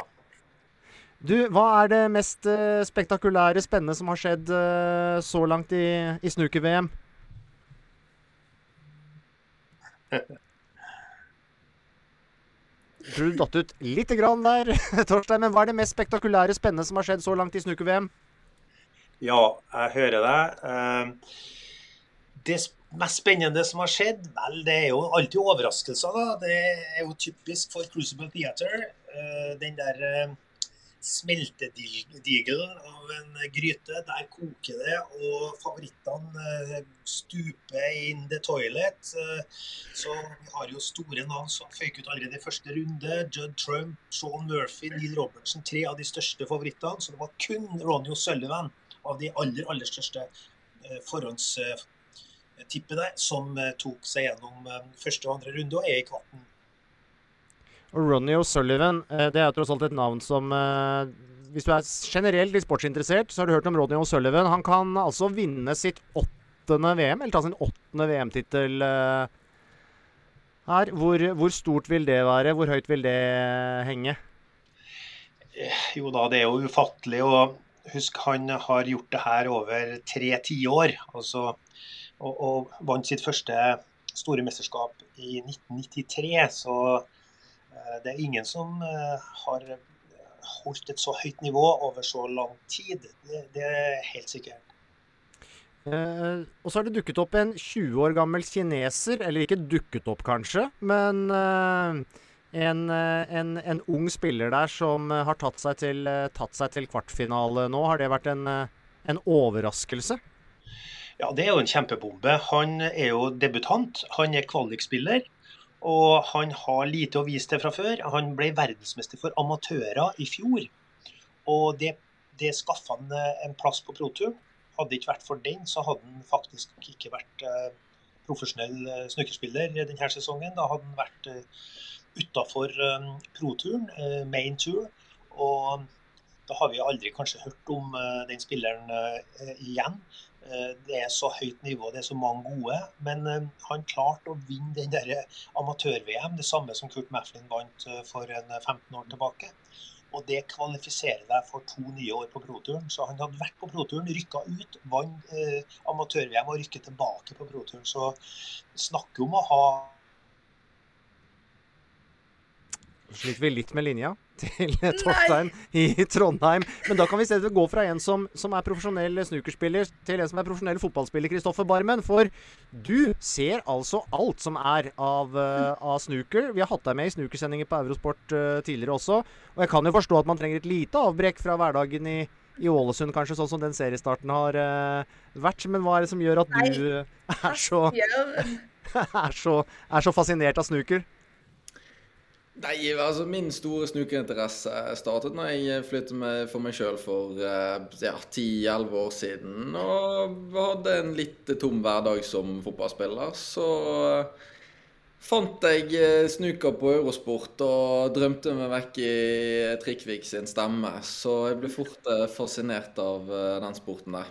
Speaker 1: Du, hva er det mest uh, spektakulære, spennende som har skjedd uh, så langt i, i snooker-VM? Du datt ut lite grann der, *laughs* Torstein. Men hva er det mest spektakulære, spennende som har skjedd så langt i snooker-VM?
Speaker 11: Ja, jeg hører deg. Det mest spennende som har skjedd, vel, det er jo alltid overraskelser. da. Det er jo typisk for Crucible Theater. den der smeltedigel av en gryte. Der koker det, og favorittene eh, stuper in the toilet. Eh, så vi har jo store navn som føyk ut allerede i første runde. Judd Trump, Sean Murphy, Neil Robertson. Tre av de største favorittene. Så det var kun Ronny O'Sullivan av de aller, aller største eh, forhåndstippene som tok seg gjennom første og andre runde og er i kvarten
Speaker 1: og Ronny O'Sullivan, eh, det er tross alt et navn som eh, Hvis du er generelt litt sportsinteressert, så har du hørt om Ronny O'Sullivan. Han kan altså vinne sitt åttende VM, eller ta sin åttende VM-tittel eh, her. Hvor, hvor, stort vil det være? Hvor høyt vil det henge?
Speaker 11: Jo da, det er jo ufattelig. og Husk, han har gjort det her over tre tiår. Altså, og, og vant sitt første store mesterskap i 1993. Så det er ingen som eh, har holdt et så høyt nivå over så lang tid. Det, det er helt sikkert.
Speaker 1: Eh, og så har det dukket opp en 20 år gammel kineser, eller ikke dukket opp kanskje, men eh, en, eh, en, en, ung spiller der som eh, har tatt seg, til, eh, tatt seg til kvartfinale nå. Har det vært en, en overraskelse?
Speaker 11: Ja, det er jo en kjempebombe. Han er jo debutant. Han er kvalikspiller. Og han har lite å vise til fra før. Han ble verdensmester for amatører i fjor. Og det, det skaffa han en plass på proturen. Hadde det ikke vært for den, så hadde han faktisk ikke vært eh, profesjonell eh, snookerspiller denne sesongen. Da hadde han vært eh, utafor proturen, eh, main tour. Og da har vi aldri kanskje hørt om eh, den spilleren eh, igjen. Eh, Det er så høyt nivå, det er så mange gode. Men eh, han klarte å vinne den der amatør-VM, det samme som Kurt Mafflin vant eh, for en eh, 15 år tilbake. Og det kvalifiserer deg for to nye år på proturen. Så han hadde vært på proturen, rykka ut, vant eh, amatør-VM og rykket tilbake på proturen. Så snakker om å ha
Speaker 1: sliter vi litt med linja til *laughs* Torstein i Trondheim. Men da kan vi se det gå fra en som, som er profesjonell snookerspiller, til en som er profesjonell fotballspiller, Kristoffer Barmen. For du ser altså alt som er av, uh, av snooker. Vi har hatt deg med i snookersendinger på Eurosport uh, tidligere også. Og jeg kan jo forstå at man trenger et lite avbrekk fra hverdagen i, i Ålesund, kanskje, sånn som den seriestarten har uh, vært. Men hva er det som gjør at du er så, *laughs* er så, er så fascinert av snooker?
Speaker 12: Nei, altså Min store snukerinteresse startet når jeg flyttet meg for meg sjøl for ja, 10-11 år siden. Og hadde en litt tom hverdag som fotballspiller. Så fant jeg snuker på Eurosport og drømte meg vekk i Trikvik sin stemme. Så jeg ble fort fascinert av den sporten der.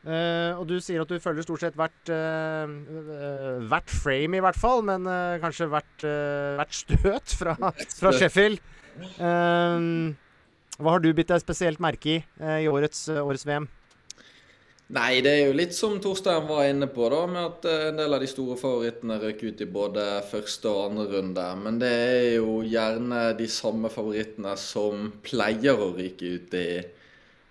Speaker 1: Uh, og du sier at du følger stort sett hvert, uh, uh, hvert frame, i hvert fall. Men kanskje hvert, hvert støt fra, fra Sheffield. hva har du bitt deg spesielt merke i i årets, årets, VM?
Speaker 12: Nei, det er jo litt som Torstein var inne på, da, med at en del av de store favorittene røk ut i både første og andre runde. Men det er jo gjerne de samme favorittene som pleier å ryke ut i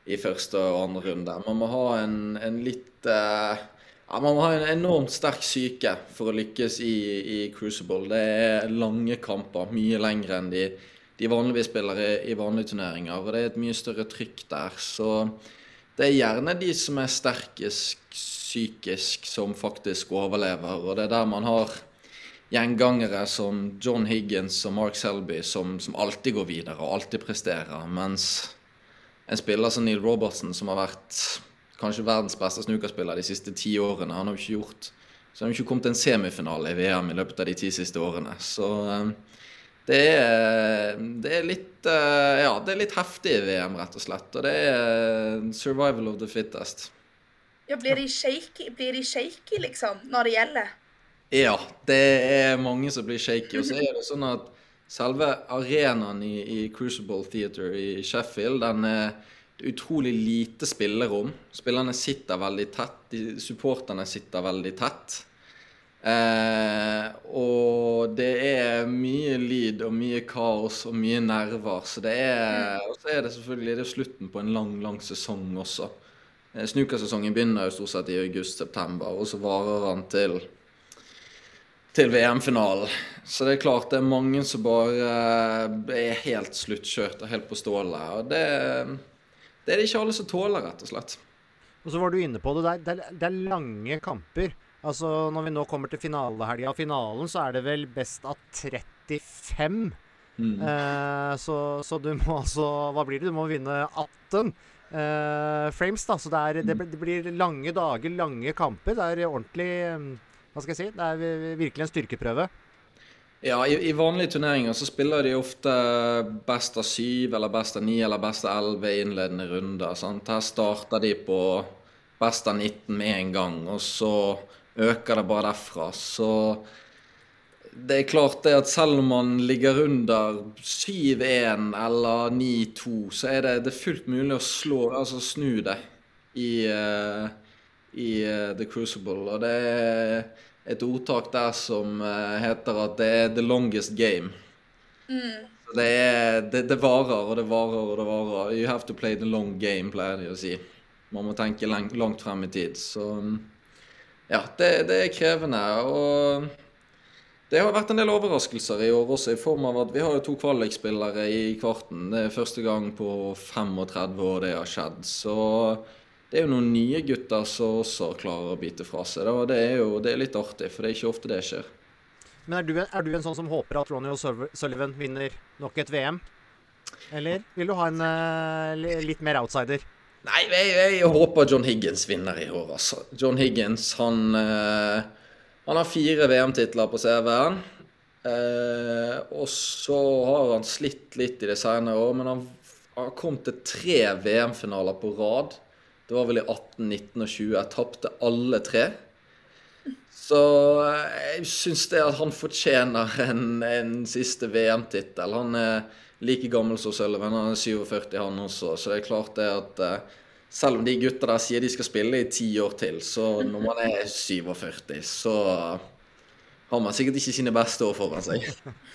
Speaker 12: i første og andre runde. Man må ha en, en litt eh, ja, Man må ha en enormt sterk psyke for å lykkes i, i, Crucible. Det er lange kamper, mye lengre enn de, de vanligvis spiller i, i, vanlige turneringer. Og det er et mye større trykk der. Så det er gjerne de som er sterkest psykisk, som faktisk overlever. Og det er der man har gjengangere som John Higgins og Mark Selby som, som alltid går videre og alltid presterer. mens en spiller som Neil Robertson, som har vært kanskje verdens beste snookerspiller de siste ti årene. Han har jo ikke gjort Så han har jo ikke kommet til en semifinale i VM i løpet av de ti siste årene. Så eh, det er, det er litt eh, Ja, det er litt heftig i VM, rett og slett. Og det er survival of the fittest.
Speaker 2: Ja, blir de shaky, blir de shaky liksom, når det gjelder?
Speaker 12: Ja, det er mange som blir shaky. Og så er det sånn at Selve arenaen i, i, Crucible Theater i Sheffield den er utrolig lite spillerom. Spillerne sitter veldig tett. De, supporterne sitter veldig tett. Eh, og det er mye lyd og mye kaos og mye nerver. Så det er, og så er det selvfølgelig det er slutten på en lang, lang sesong også. Eh, Snookersesongen begynner jo stort sett i august-september, og så varer han til til VM-finalen. Så det er klart det er mange som bare eh, er helt sluttkjørt og helt på stålet. Og det, det, er det ikke alle som tåler, rett og slett.
Speaker 1: Og så var du inne på det, det er, det er lange kamper. Altså Når vi nå kommer til finalehelga og finalen, så er det vel best av 35. Mm. Eh, så, så, du må altså Hva blir det? Du må vinne 18 eh, frames, da. Så det, er, det, det blir lange dager, lange kamper. Det er ordentlig hva skal jeg si? Det er virkelig en styrkeprøve.
Speaker 12: Ja, i, i, vanlige turneringer så spiller de ofte best av syv eller best av ni eller best av elleve innledende runder. Sant? Her starter de på best av 19 med en gang, og så øker det bare derfra. Så det er klart det at selv om man ligger under 7-1 eller 9-2, så er det, det er fullt mulig å slå, altså snu det i, uh, i uh, The Crucible. Og det er et ordtak der som uh, heter at det er 'the longest game'. Mm. Det, er, det, det, varer og det varer og det varer. You have to play the long game, pleier de å si. Man må tenke langt, langt frem i tid. Så ja, det, det er krevende. Og det har vært en del overraskelser i år også, i form av at vi har jo to kvalikspillere i kvarten. Det er første gang på 35 år det har skjedd. Så det er jo noen nye gutter som også klarer å bite fra seg. Og det er jo det er litt artig, for det er ikke ofte det skjer.
Speaker 1: Men er du, er du en sånn som håper at Ronny Sullivan vinner nok et VM? Eller vil du ha en uh, litt mer outsider?
Speaker 12: Nei, jeg, jeg, håper John Higgins vinner i år, altså. John Higgins, han, uh, han har fire VM-titler på CV-en. Uh, eh, og så har han slitt litt i det senere år, men han har kommet til tre VM-finaler på rad. Det var vel i 18, 19 og 20. Jeg tapte alle tre. Så jeg syns det at han fortjener en, en siste VM-tittel. Han er like gammel som Sølven, han er 47 han også. Så det er klart det at uh, selv om de gutta der sier de skal spille i ti år til, så når man er 47, så har man sikkert ikke sine beste år foran seg.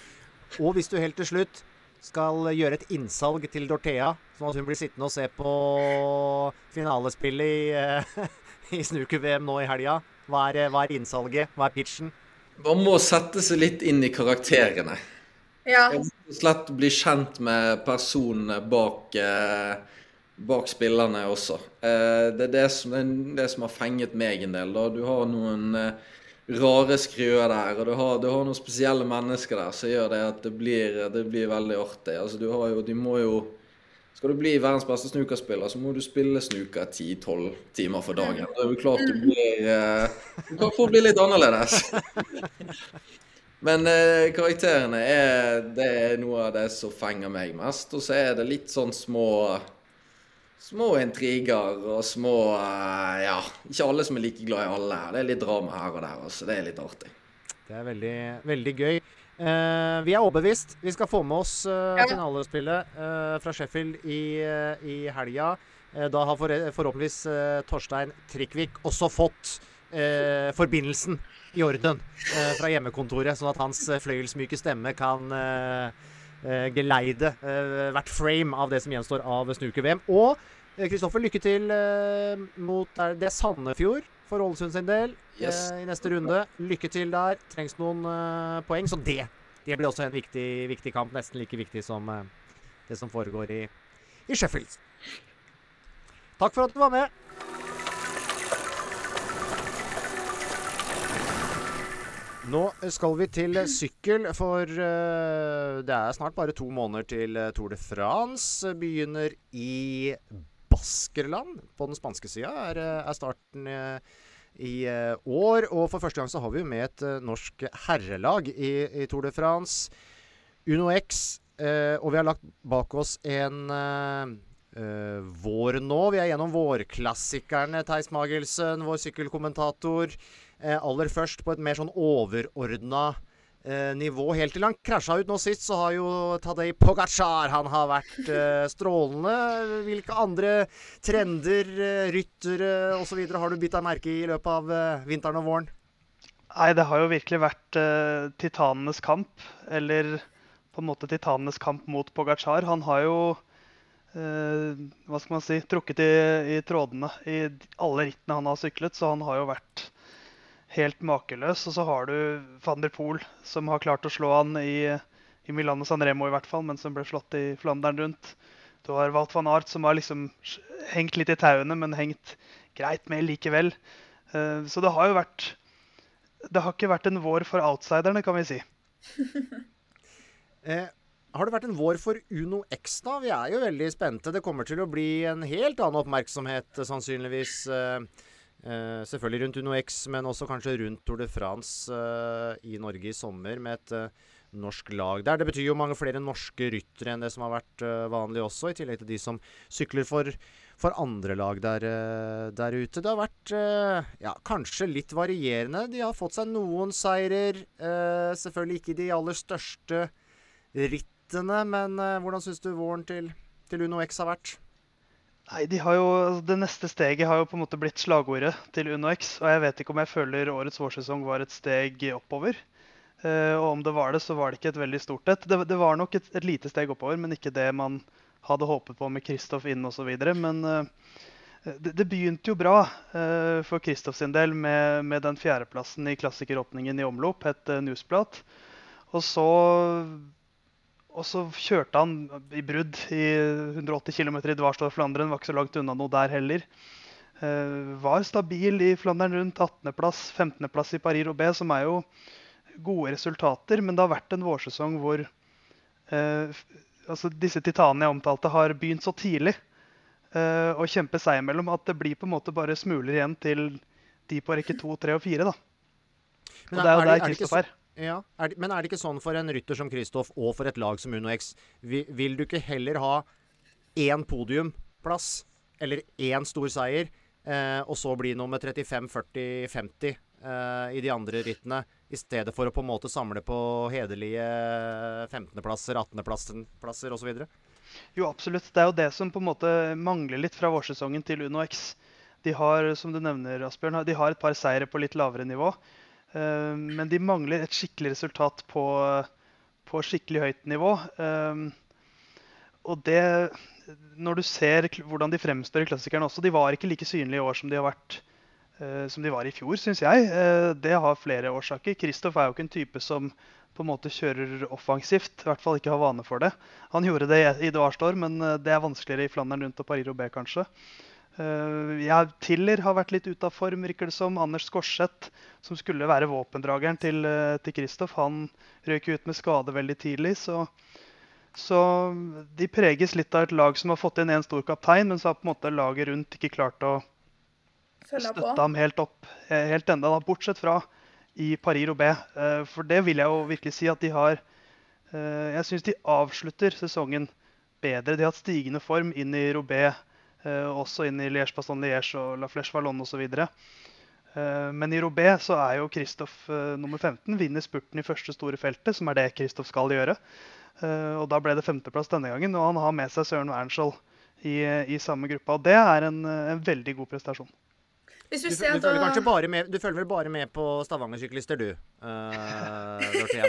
Speaker 12: *laughs*
Speaker 1: og hvis du helt til slutt skal gjøre et innsalg til Dorthea, sånn at hun blir sittende og se på finalespillet i, uh, *laughs* i snooker-VM nå i helga, hva er, hva er innsalget? Hva er pitchen?
Speaker 12: Man må sette seg litt inn i karakterene.
Speaker 2: Ja.
Speaker 12: Slett bli kjent med personene bak, eh, bak spillerne også. Eh, det er det som, det som, har fenget meg en del. Da. Du har noen eh, rare skruer der, og du har, du har, noen spesielle mennesker der som gjør det at det blir, det blir veldig artig. Altså, du har jo, de må jo skal du bli verdens beste snookerspiller, så må du spille snooker 10-12 timer for dagen. Da er jo klart du blir eh, Du kan få bli litt annerledes. *laughs* Men eh, karakterene er, det er noe av det som fenger meg mest. Og så er det litt sånn små Små intriger og små eh, Ja, ikke alle som er like glad i alle. Det er litt drama her og der. Altså. Det er litt artig.
Speaker 1: Det er veldig, veldig gøy. Uh, vi er overbevist. Vi skal få med oss uh, ja. finalespillet uh, fra Sheffield i, uh, i helga. da har for, forhåpentligvis Torstein Trikvik også fått forbindelsen i orden fra hjemmekontoret, sånn at hans fløyelsmyke stemme kan geleide hvert frame av det som gjenstår av snooker-VM. Og Kristoffer, lykke til mot Det er Sandefjord for Ålesund sin del yes. eh, i neste runde. Lykke til der. Trengs noen eh, poeng. Så det, det blir også en viktig, viktig, kamp. Nesten like viktig som eh, det som foregår i, i Sheffield. Takk for at du var med. Nå skal vi til sykkel, for det er snart bare to måneder til Tour de France begynner i Baskerland på den spanske sida er, eh, er, starten eh, i eh, år. Og for første gang så har vi jo med et norsk herrelag i, i Tour de France. Uno X. og vi har lagt bak oss en Uh, vår nå. Vi er gjennom vårklassikerne, Theis Magelsen, vår sykkelkommentator. Aller først på et mer sånn overordna Eh, nivå helt til han krasja ut nå sist, så har jo Tadej Pogacar han har vært eh, strålende. Hvilke andre trender, eh, ryttere osv. har du bitt deg merke i i løpet av eh, vinteren og våren?
Speaker 13: Nei, det har jo virkelig vært eh, titanenes kamp. Eller på en måte titanenes kamp mot Pogacar. Han har jo eh, hva skal man si, trukket i, i trådene i alle rittene han har syklet, så han har jo vært helt makeløs. Og så har du van der Poel, som har klart å slå han i, i Milano San Remo i hvert fall, men som ble slått i Flandern rundt. Du har Walt van Art, som har liksom hengt litt i tauene, men hengt greit med likevel. Uh, så det har jo vært Det har ikke vært en vår for outsiderne, kan vi si. *laughs*
Speaker 1: eh, har det vært en vår for Uno X, da? Vi er jo veldig spente. Det kommer til å bli en helt annen oppmerksomhet, sannsynligvis. Eh, Uh, selvfølgelig rundt Uno X, men også kanskje rundt Tour de France uh, i Norge i sommer med et uh, norsk lag der. Det betyr jo mange flere norske ryttere enn det som har vært vanlig også, i tillegg til de som sykler for, for andre lag der, der, ute. Det har vært ja, kanskje litt varierende. De har fått seg noen seirer. selvfølgelig ikke de aller største rittene, men hvordan syns du våren til, til Uno X har vært?
Speaker 13: Nei, de jo, altså, Det neste steget har jo på en måte blitt slagordet til UnoX. Og jeg vet ikke om jeg føler årets vårsesong var et steg oppover. Uh, og om det var det, så var det ikke et veldig stort et. Det, det var nok et, et, lite steg oppover, men ikke det man hadde håpet på med Kristoff inn osv. Men uh, det, det begynte jo bra uh, for Kristoff sin del med, med den fjerdeplassen i klassikeråpningen i omlopp, het uh, Newsblad. Og så, og så kjørte han i brudd i 180 km i Dvarstor-Flandern. Var ikke så langt unna noe der heller. Uh, var stabil i Flandern rundt 18.-plass, 15.-plass i Paris-Roubais, som er jo gode resultater. Men det har vært en vårsesong hvor altså disse titanene jeg omtalte, har begynt så tidlig uh, å kjempe seg imellom at det blir på en måte bare smuler igjen til de på rekke to, tre og fire. da. Og det er jo der Kristoff er.
Speaker 1: Ja, er det, Men er det ikke sånn for en rytter som Kristoff og for et lag som Uno X vil, vil, du ikke heller ha én podiumplass eller én stor seier, eh, og så bli nummer 35, 40, 50 eh, i de andre rittene, i stedet for å på en måte samle på hederlige 15.-plasser, 18.-plasser osv.?
Speaker 13: Jo, absolutt. Det er jo det som på en måte mangler litt fra vårsesongen til Uno X. De har, som du nevner, Asbjørn, de har et par seire på litt lavere nivå. Eh, men de mangler et skikkelig resultat på, på skikkelig høyt nivå. Eh, og det Når du ser hvordan de fremstår i klassikerne også De var ikke like synlige i år som de vært eh, som de var i fjor, syns jeg. Det har flere årsaker. Kristoff er jo ikke en type som på en måte kjører offensivt. I hvert fall ikke har vane for det. Han gjorde det i Dvarstor, men eh, det er vanskeligere i Flandern rundt og Paris-Roubais kanskje. Uh, ja, Tiller har vært litt ute av form, virker det som. Anders Skorseth, som skulle være våpendrageren til, uh, til Kristoff, han røyk ut med skade veldig tidlig. Så, så, de preges litt av et lag som har fått inn en stor kaptein, men så har på en måte laget rundt ikke klart å støtte ham helt opp helt enda, da, bortsett fra i Paris-Roubais. Eh, for det vil jeg jo virkelig si at de har eh, Jeg syns de avslutter sesongen bedre. De har hatt stigende form inn i Roubaix, eh, også inn i Liège-Paston-Liège og La Flèche Wallonne osv. Men i Robé så er jo Kristoff nummer 15. Vinner spurten i første store feltet, som er det Kristoff skal gjøre. Og da ble det femteplass denne gangen, og han har med seg Søren Wernskjold i, i samme gruppa. Og det er en, en veldig god prestasjon.
Speaker 1: Du, du, følger bare med, du følger vel bare med på Stavanger-syklister, du. Uh,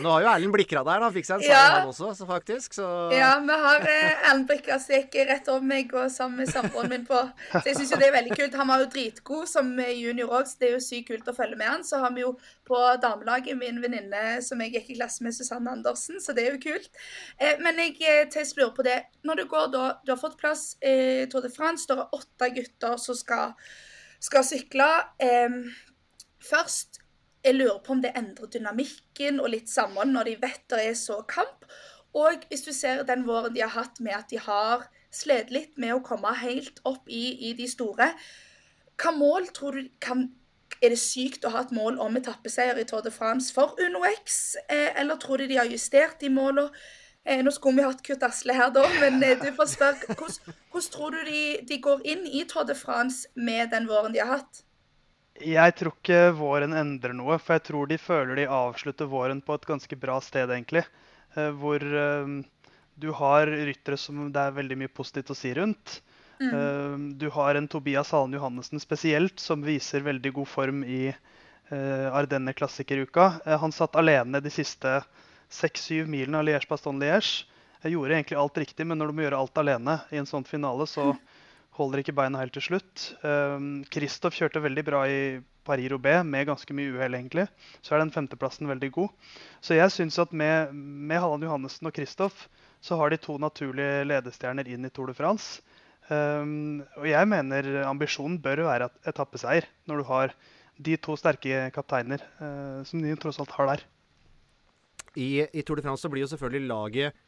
Speaker 1: Nå har jo Erlend Blikra der. Han fikk seg en seier, ja. han også, så faktisk. Så.
Speaker 2: Ja, vi har eh, Erlend Blikra som gikk rett over meg og sammen med samboeren min på Så jeg syns jo det er veldig kult. Han var jo dritgod som junior òg, så det er jo sykt kult å følge med han. Så har vi jo på damelaget min venninne som jeg gikk i klasse med, Susanne Andersen, så det er jo kult. Eh, men jeg Theis lurer på det. Når du går da Du har fått plass i Tour de France, det er åtte gutter som skal skal sykle. Eh, først jeg lurer på om det endrer dynamikken og litt samhold når de vet det er så kamp. Og hvis du ser den våren de har hatt med at de har slitt litt med å komme helt opp i, i de store, hva mål tror du kan er det sykt å ha et mål om etappeseier i Tour de France for Uno X, eh, eller tror du de har justert de målene? Eh, nå skulle vi hatt Kurt Asle her, da, men eh, du får spørre. Hvordan, hvordan tror du de, de, går inn i Tour de France med den våren de har hatt?
Speaker 13: Jeg tror ikke våren endrer noe, for jeg tror de føler de avslutter våren på et ganske bra sted, egentlig. Eh, hvor du har ryttere som det er veldig mye positivt å si rundt. Mm. Du har en Tobias Halen Johannessen spesielt, som viser veldig god form i eh, Ardenne-klassikeruka. han satt alene de siste seks-syv milene av Liège-Bastogne-Liège Jeg gjorde egentlig alt riktig, men når du må gjøre alt alene i en sånn finale, så holder ikke beina helt til slutt. Kristoff ehm, um, kjørte veldig bra i Paris-Roubais med ganske mye uhell, egentlig. Så er den femteplassen veldig god. Så jeg syns at med, med Halland Johannessen og Kristoff så har de to naturlige ledestjerner inn i Tour de France. Um, og jeg mener ambisjonen bør være etappeseier når du har de to sterke kapteiner uh, som de tross alt har der.
Speaker 1: I, I, Tour de France så blir jo selvfølgelig laget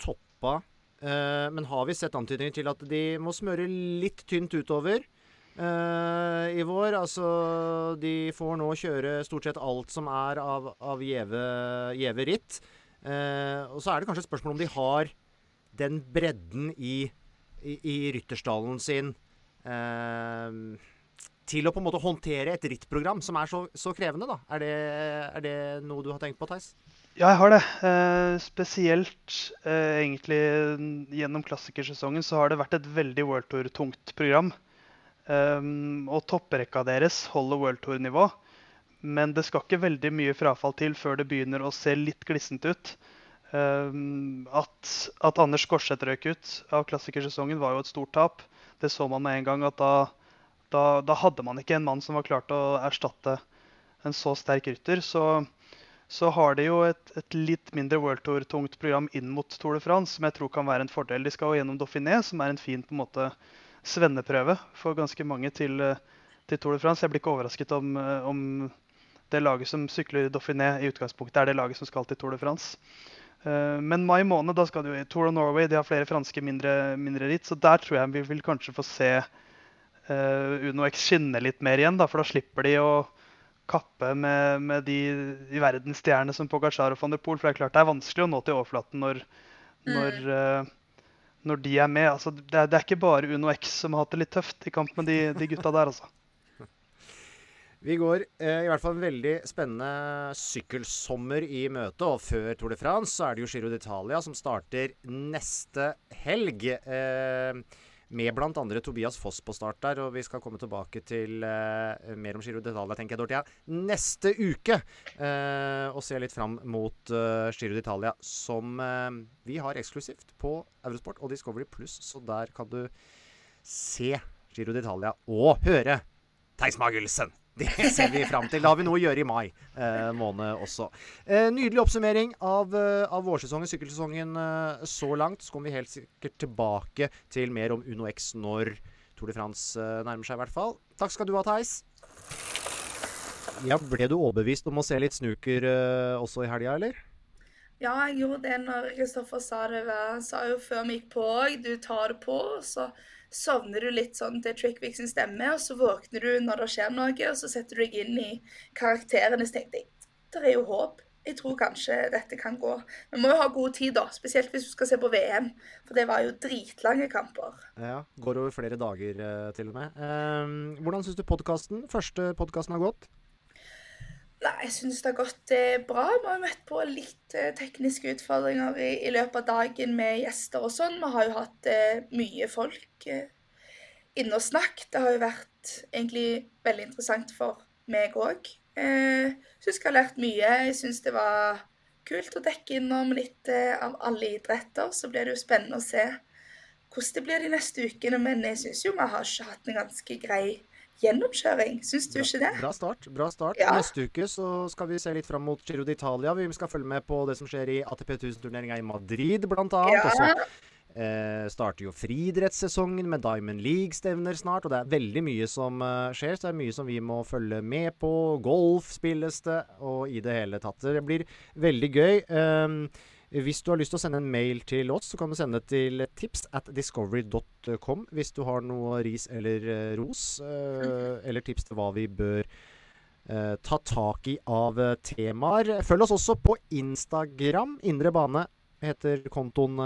Speaker 1: toppa. Uh, men har vi sett antydninger til at de må smøre litt tynt utover uh, i vår? Altså, de får nå kjøre stort sett alt som er av, av gjeve ritt. Uh, og så er det kanskje et spørsmål om de har den bredden i, i, i rytterstallen sin til å på en måte håndtere et rittprogram som er så, så krevende, da. Er det, er det noe du har tenkt på, Theis?
Speaker 13: Ja, jeg har det. Eh, spesielt eh, egentlig gjennom klassikersesongen så har det vært et veldig World Tour-tungt program. Um, og topprekka deres holder World Tour-nivå. Men det skal ikke veldig mye frafall til før det begynner å se litt glissent ut. Um, at, at, Anders Gorseth røk ut av klassikersesongen, var jo et stort tap. Det så man med en gang at da, da, da, hadde man ikke en mann som var klar til å erstatte en så sterk rytter. Så, så har de jo et, et litt mindre World Tour-tungt program inn mot Tour de France, som jeg tror kan være en fordel. De skal jo gjennom Dauphiné, som er en fin på en måte svenneprøve for ganske mange til, til Tour de France. Jeg blir ikke overrasket om, om det laget som sykler Dauphiné i utgangspunktet er det laget som skal til Tour de France. Eh, men mai måned, da skal du i Tour of Norway. De har flere franske mindre, mindre ritt. Så der tror jeg vi vil kanskje få se uh, Uno X skinne litt mer igjen. Da, for da slipper de å kappe med, med de, de verdensstjernene som Pogacar og van der Poel. For det er klart det er vanskelig å nå til overflaten når, mm. når, uh, når de er med. Altså, det, er, det, er, ikke bare Uno X som har hatt det litt tøft i kamp med de, de gutta der, altså. *laughs*
Speaker 1: Vi går eh, i hvert fall en veldig spennende sykkelsommer i møte. Og før Tour de France så er det jo Giro d'Italia som starter neste helg. Eh, med bl.a. Tobias Foss på start der. Og vi skal komme tilbake til uh, mer om Giro d'Italia tenker jeg, Dortia, neste uke. Uh, og se litt fram mot uh, Giro d'Italia, som eh, vi har eksklusivt på Eurosport og Discovery Pluss. Så der kan du se Giro d'Italia og høre Theis Magelsen. Det ser vi fram til. Det har vi noe å gjøre i mai eh, måned også. Eh, nydelig oppsummering av, eh, av vårsesongen, sykkelsesongen eh, så langt. Så kommer vi helt sikkert tilbake til mer om Uno X når Tour de France eh, nærmer seg, i hvert fall. Takk skal du ha, Theis. Ja, ble du overbevist om å se litt snooker eh, også i helga, eller?
Speaker 2: Ja, jeg gjorde det når Kristoffer sa det. Sa jo før vi gikk på òg, du tar det på. så sovner du litt sånn til Trickvik sin stemme, og så våkner du når det skjer noe, og så setter du deg inn i karakterene. Så tenkte jeg det er jo håp. Jeg tror kanskje dette kan gå. Vi må jo ha god tid, da. Spesielt hvis du skal se på VM. For det var jo dritlange kamper.
Speaker 1: Ja. Går over flere dager, eh, til og med. Um, hvordan syns du podkasten? Første podkasten har gått?
Speaker 2: Nei, jeg syns det har gått eh, bra. Vi har møtt på litt eh, tekniske utfordringer i, i, løpet av dagen med gjester og sånn. Vi har jo hatt eh, mye folk inne og snakket. Det har jo vært egentlig veldig interessant for meg òg. Eh, syns jeg har lært mye. Jeg syns det var kult å dekke innom litt av alle idretter. Så blir det jo spennende å se hvordan det blir de neste ukene. Men jeg syns jo vi har ikke hatt en ganske grei gjennomkjøring. Syns du ikke det?
Speaker 1: Bra start. bra start. Ja. Neste uke så skal vi se litt fram mot Giro d'Italia. Vi skal følge med på det som skjer i ATP 1000-turneringa i Madrid, blant annet. Ja. Og så eh, starter jo friidrettssesongen med Diamond League-stevner snart. Og det er veldig mye som uh, skjer, så det er mye som vi må følge med på. Golf spilles det, og i det hele tatt. Det blir veldig gøy. Um, hvis du har lyst til å sende en mail til oss, så kan du sende til tips at discovery.com hvis du har noe ris eller uh, ros, uh, eller tips til hva vi bør ta tak i av temaer. Følg oss også på Instagram. Indre bane heter kontoen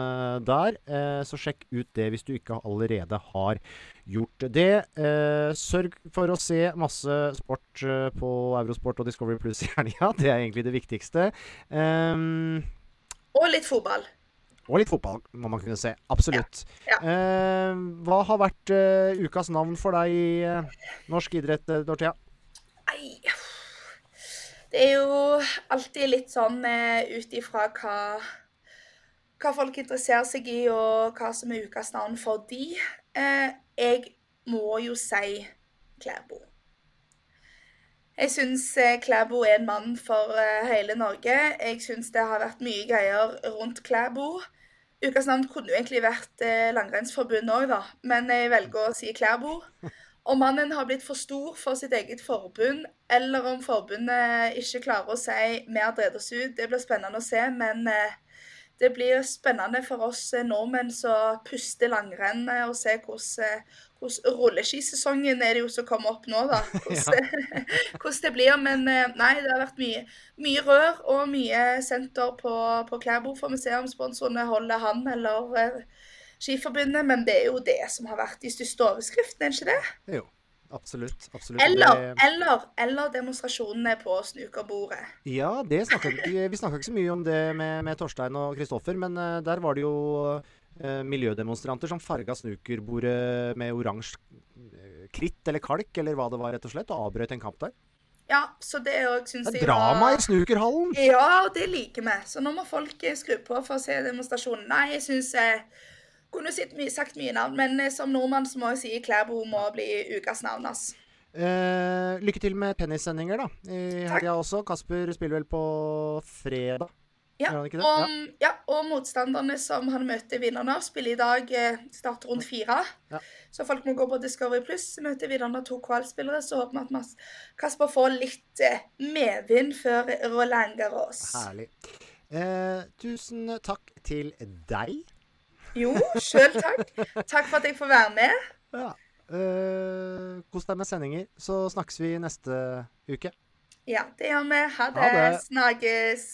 Speaker 1: der. så sjekk ut det hvis du ikke allerede har gjort det. sørg for å se masse sport på Eurosport og Discovery Pluss i helga. *laughs* Det er egentlig det viktigste.
Speaker 2: Og litt fotball.
Speaker 1: Og litt fotball, må man kunne se. Absolutt. Ja. Ja. Eh, hva har vært uh, ukas navn for deg i uh, norsk idrett, uh, Dorthea?
Speaker 2: Nei Det er jo alltid litt sånn uh, ut ifra hva, hva folk interesserer seg i, og hva som er ukas navn for de. jeg må jo si Klæbo. Jeg syns eh, Klæbo er en mann for eh, hele Norge. Jeg syns det har vært mye greier rundt Klæbo. Ukas navn kunne jo egentlig vært eh, Langrennsforbundet òg, da, men jeg velger å si Klæbo. Om mannen har blitt for stor for sitt eget forbund, eller om forbundet ikke klarer å si 'vi har oss ut', det blir spennende å se. Men det blir spennende for oss nordmenn som puster langrenn, og se hvordan rulleskisesongen er det jo som kommer opp nå, da. *laughs* Hvordan, ja. *laughs* hvordan, det blir. Men eh, nei, det har vært mye, mye rør og mye senter på, på Klæbo. Får vi se om sponsorene holder han eller eh, Skiforbundet. Men det er jo det som har vært de største overskriftene, er ikke det?
Speaker 1: Jo. Absolutt. absolutt.
Speaker 2: Eller, eller, eller, demonstrasjonene på snukerbordet.
Speaker 1: Ja, det snakket, vi snakka ikke så mye om det med, med Torstein og Kristoffer, men uh, der var det jo miljødemonstranter som farga snookerbordet med oransje uh, kritt eller kalk, eller hva det var, rett og slett, og avbrøt en kamp der.
Speaker 2: Ja, så det òg syns
Speaker 1: jeg var Drama i snookerhallen!
Speaker 2: Ja, det liker vi. Så nå må folk skru på for å se demonstrasjonen. Nei, jeg syns Kunne sitt my sagt mye navn, men eh, som nordmann så må jeg si Klæbo må bli ukas navn. ass.
Speaker 1: Eh, lykke til med pennissendinger, da. I helga også. Kasper spiller vel på fredag?
Speaker 2: Ja, og, ja, og motstanderne som han møter vinnerne av, spiller i dag eh, starter rundt fire.
Speaker 1: Ja.
Speaker 2: Så folk må gå på Discovery Pluss, møte vinnerne av to kvalspillere. Så håper vi at Mas- Kasper får litt eh, medvind før Roland Garros.
Speaker 1: Herlig. Eh, tusen takk til deg.
Speaker 2: Jo, sjøl takk. Takk for at jeg får være med.
Speaker 1: Ja. Eh, Kos deg med sendinger, så snakkes vi neste uke.
Speaker 2: Ja, det gjør vi. Ha det.
Speaker 1: Ha det.
Speaker 2: Snakkes.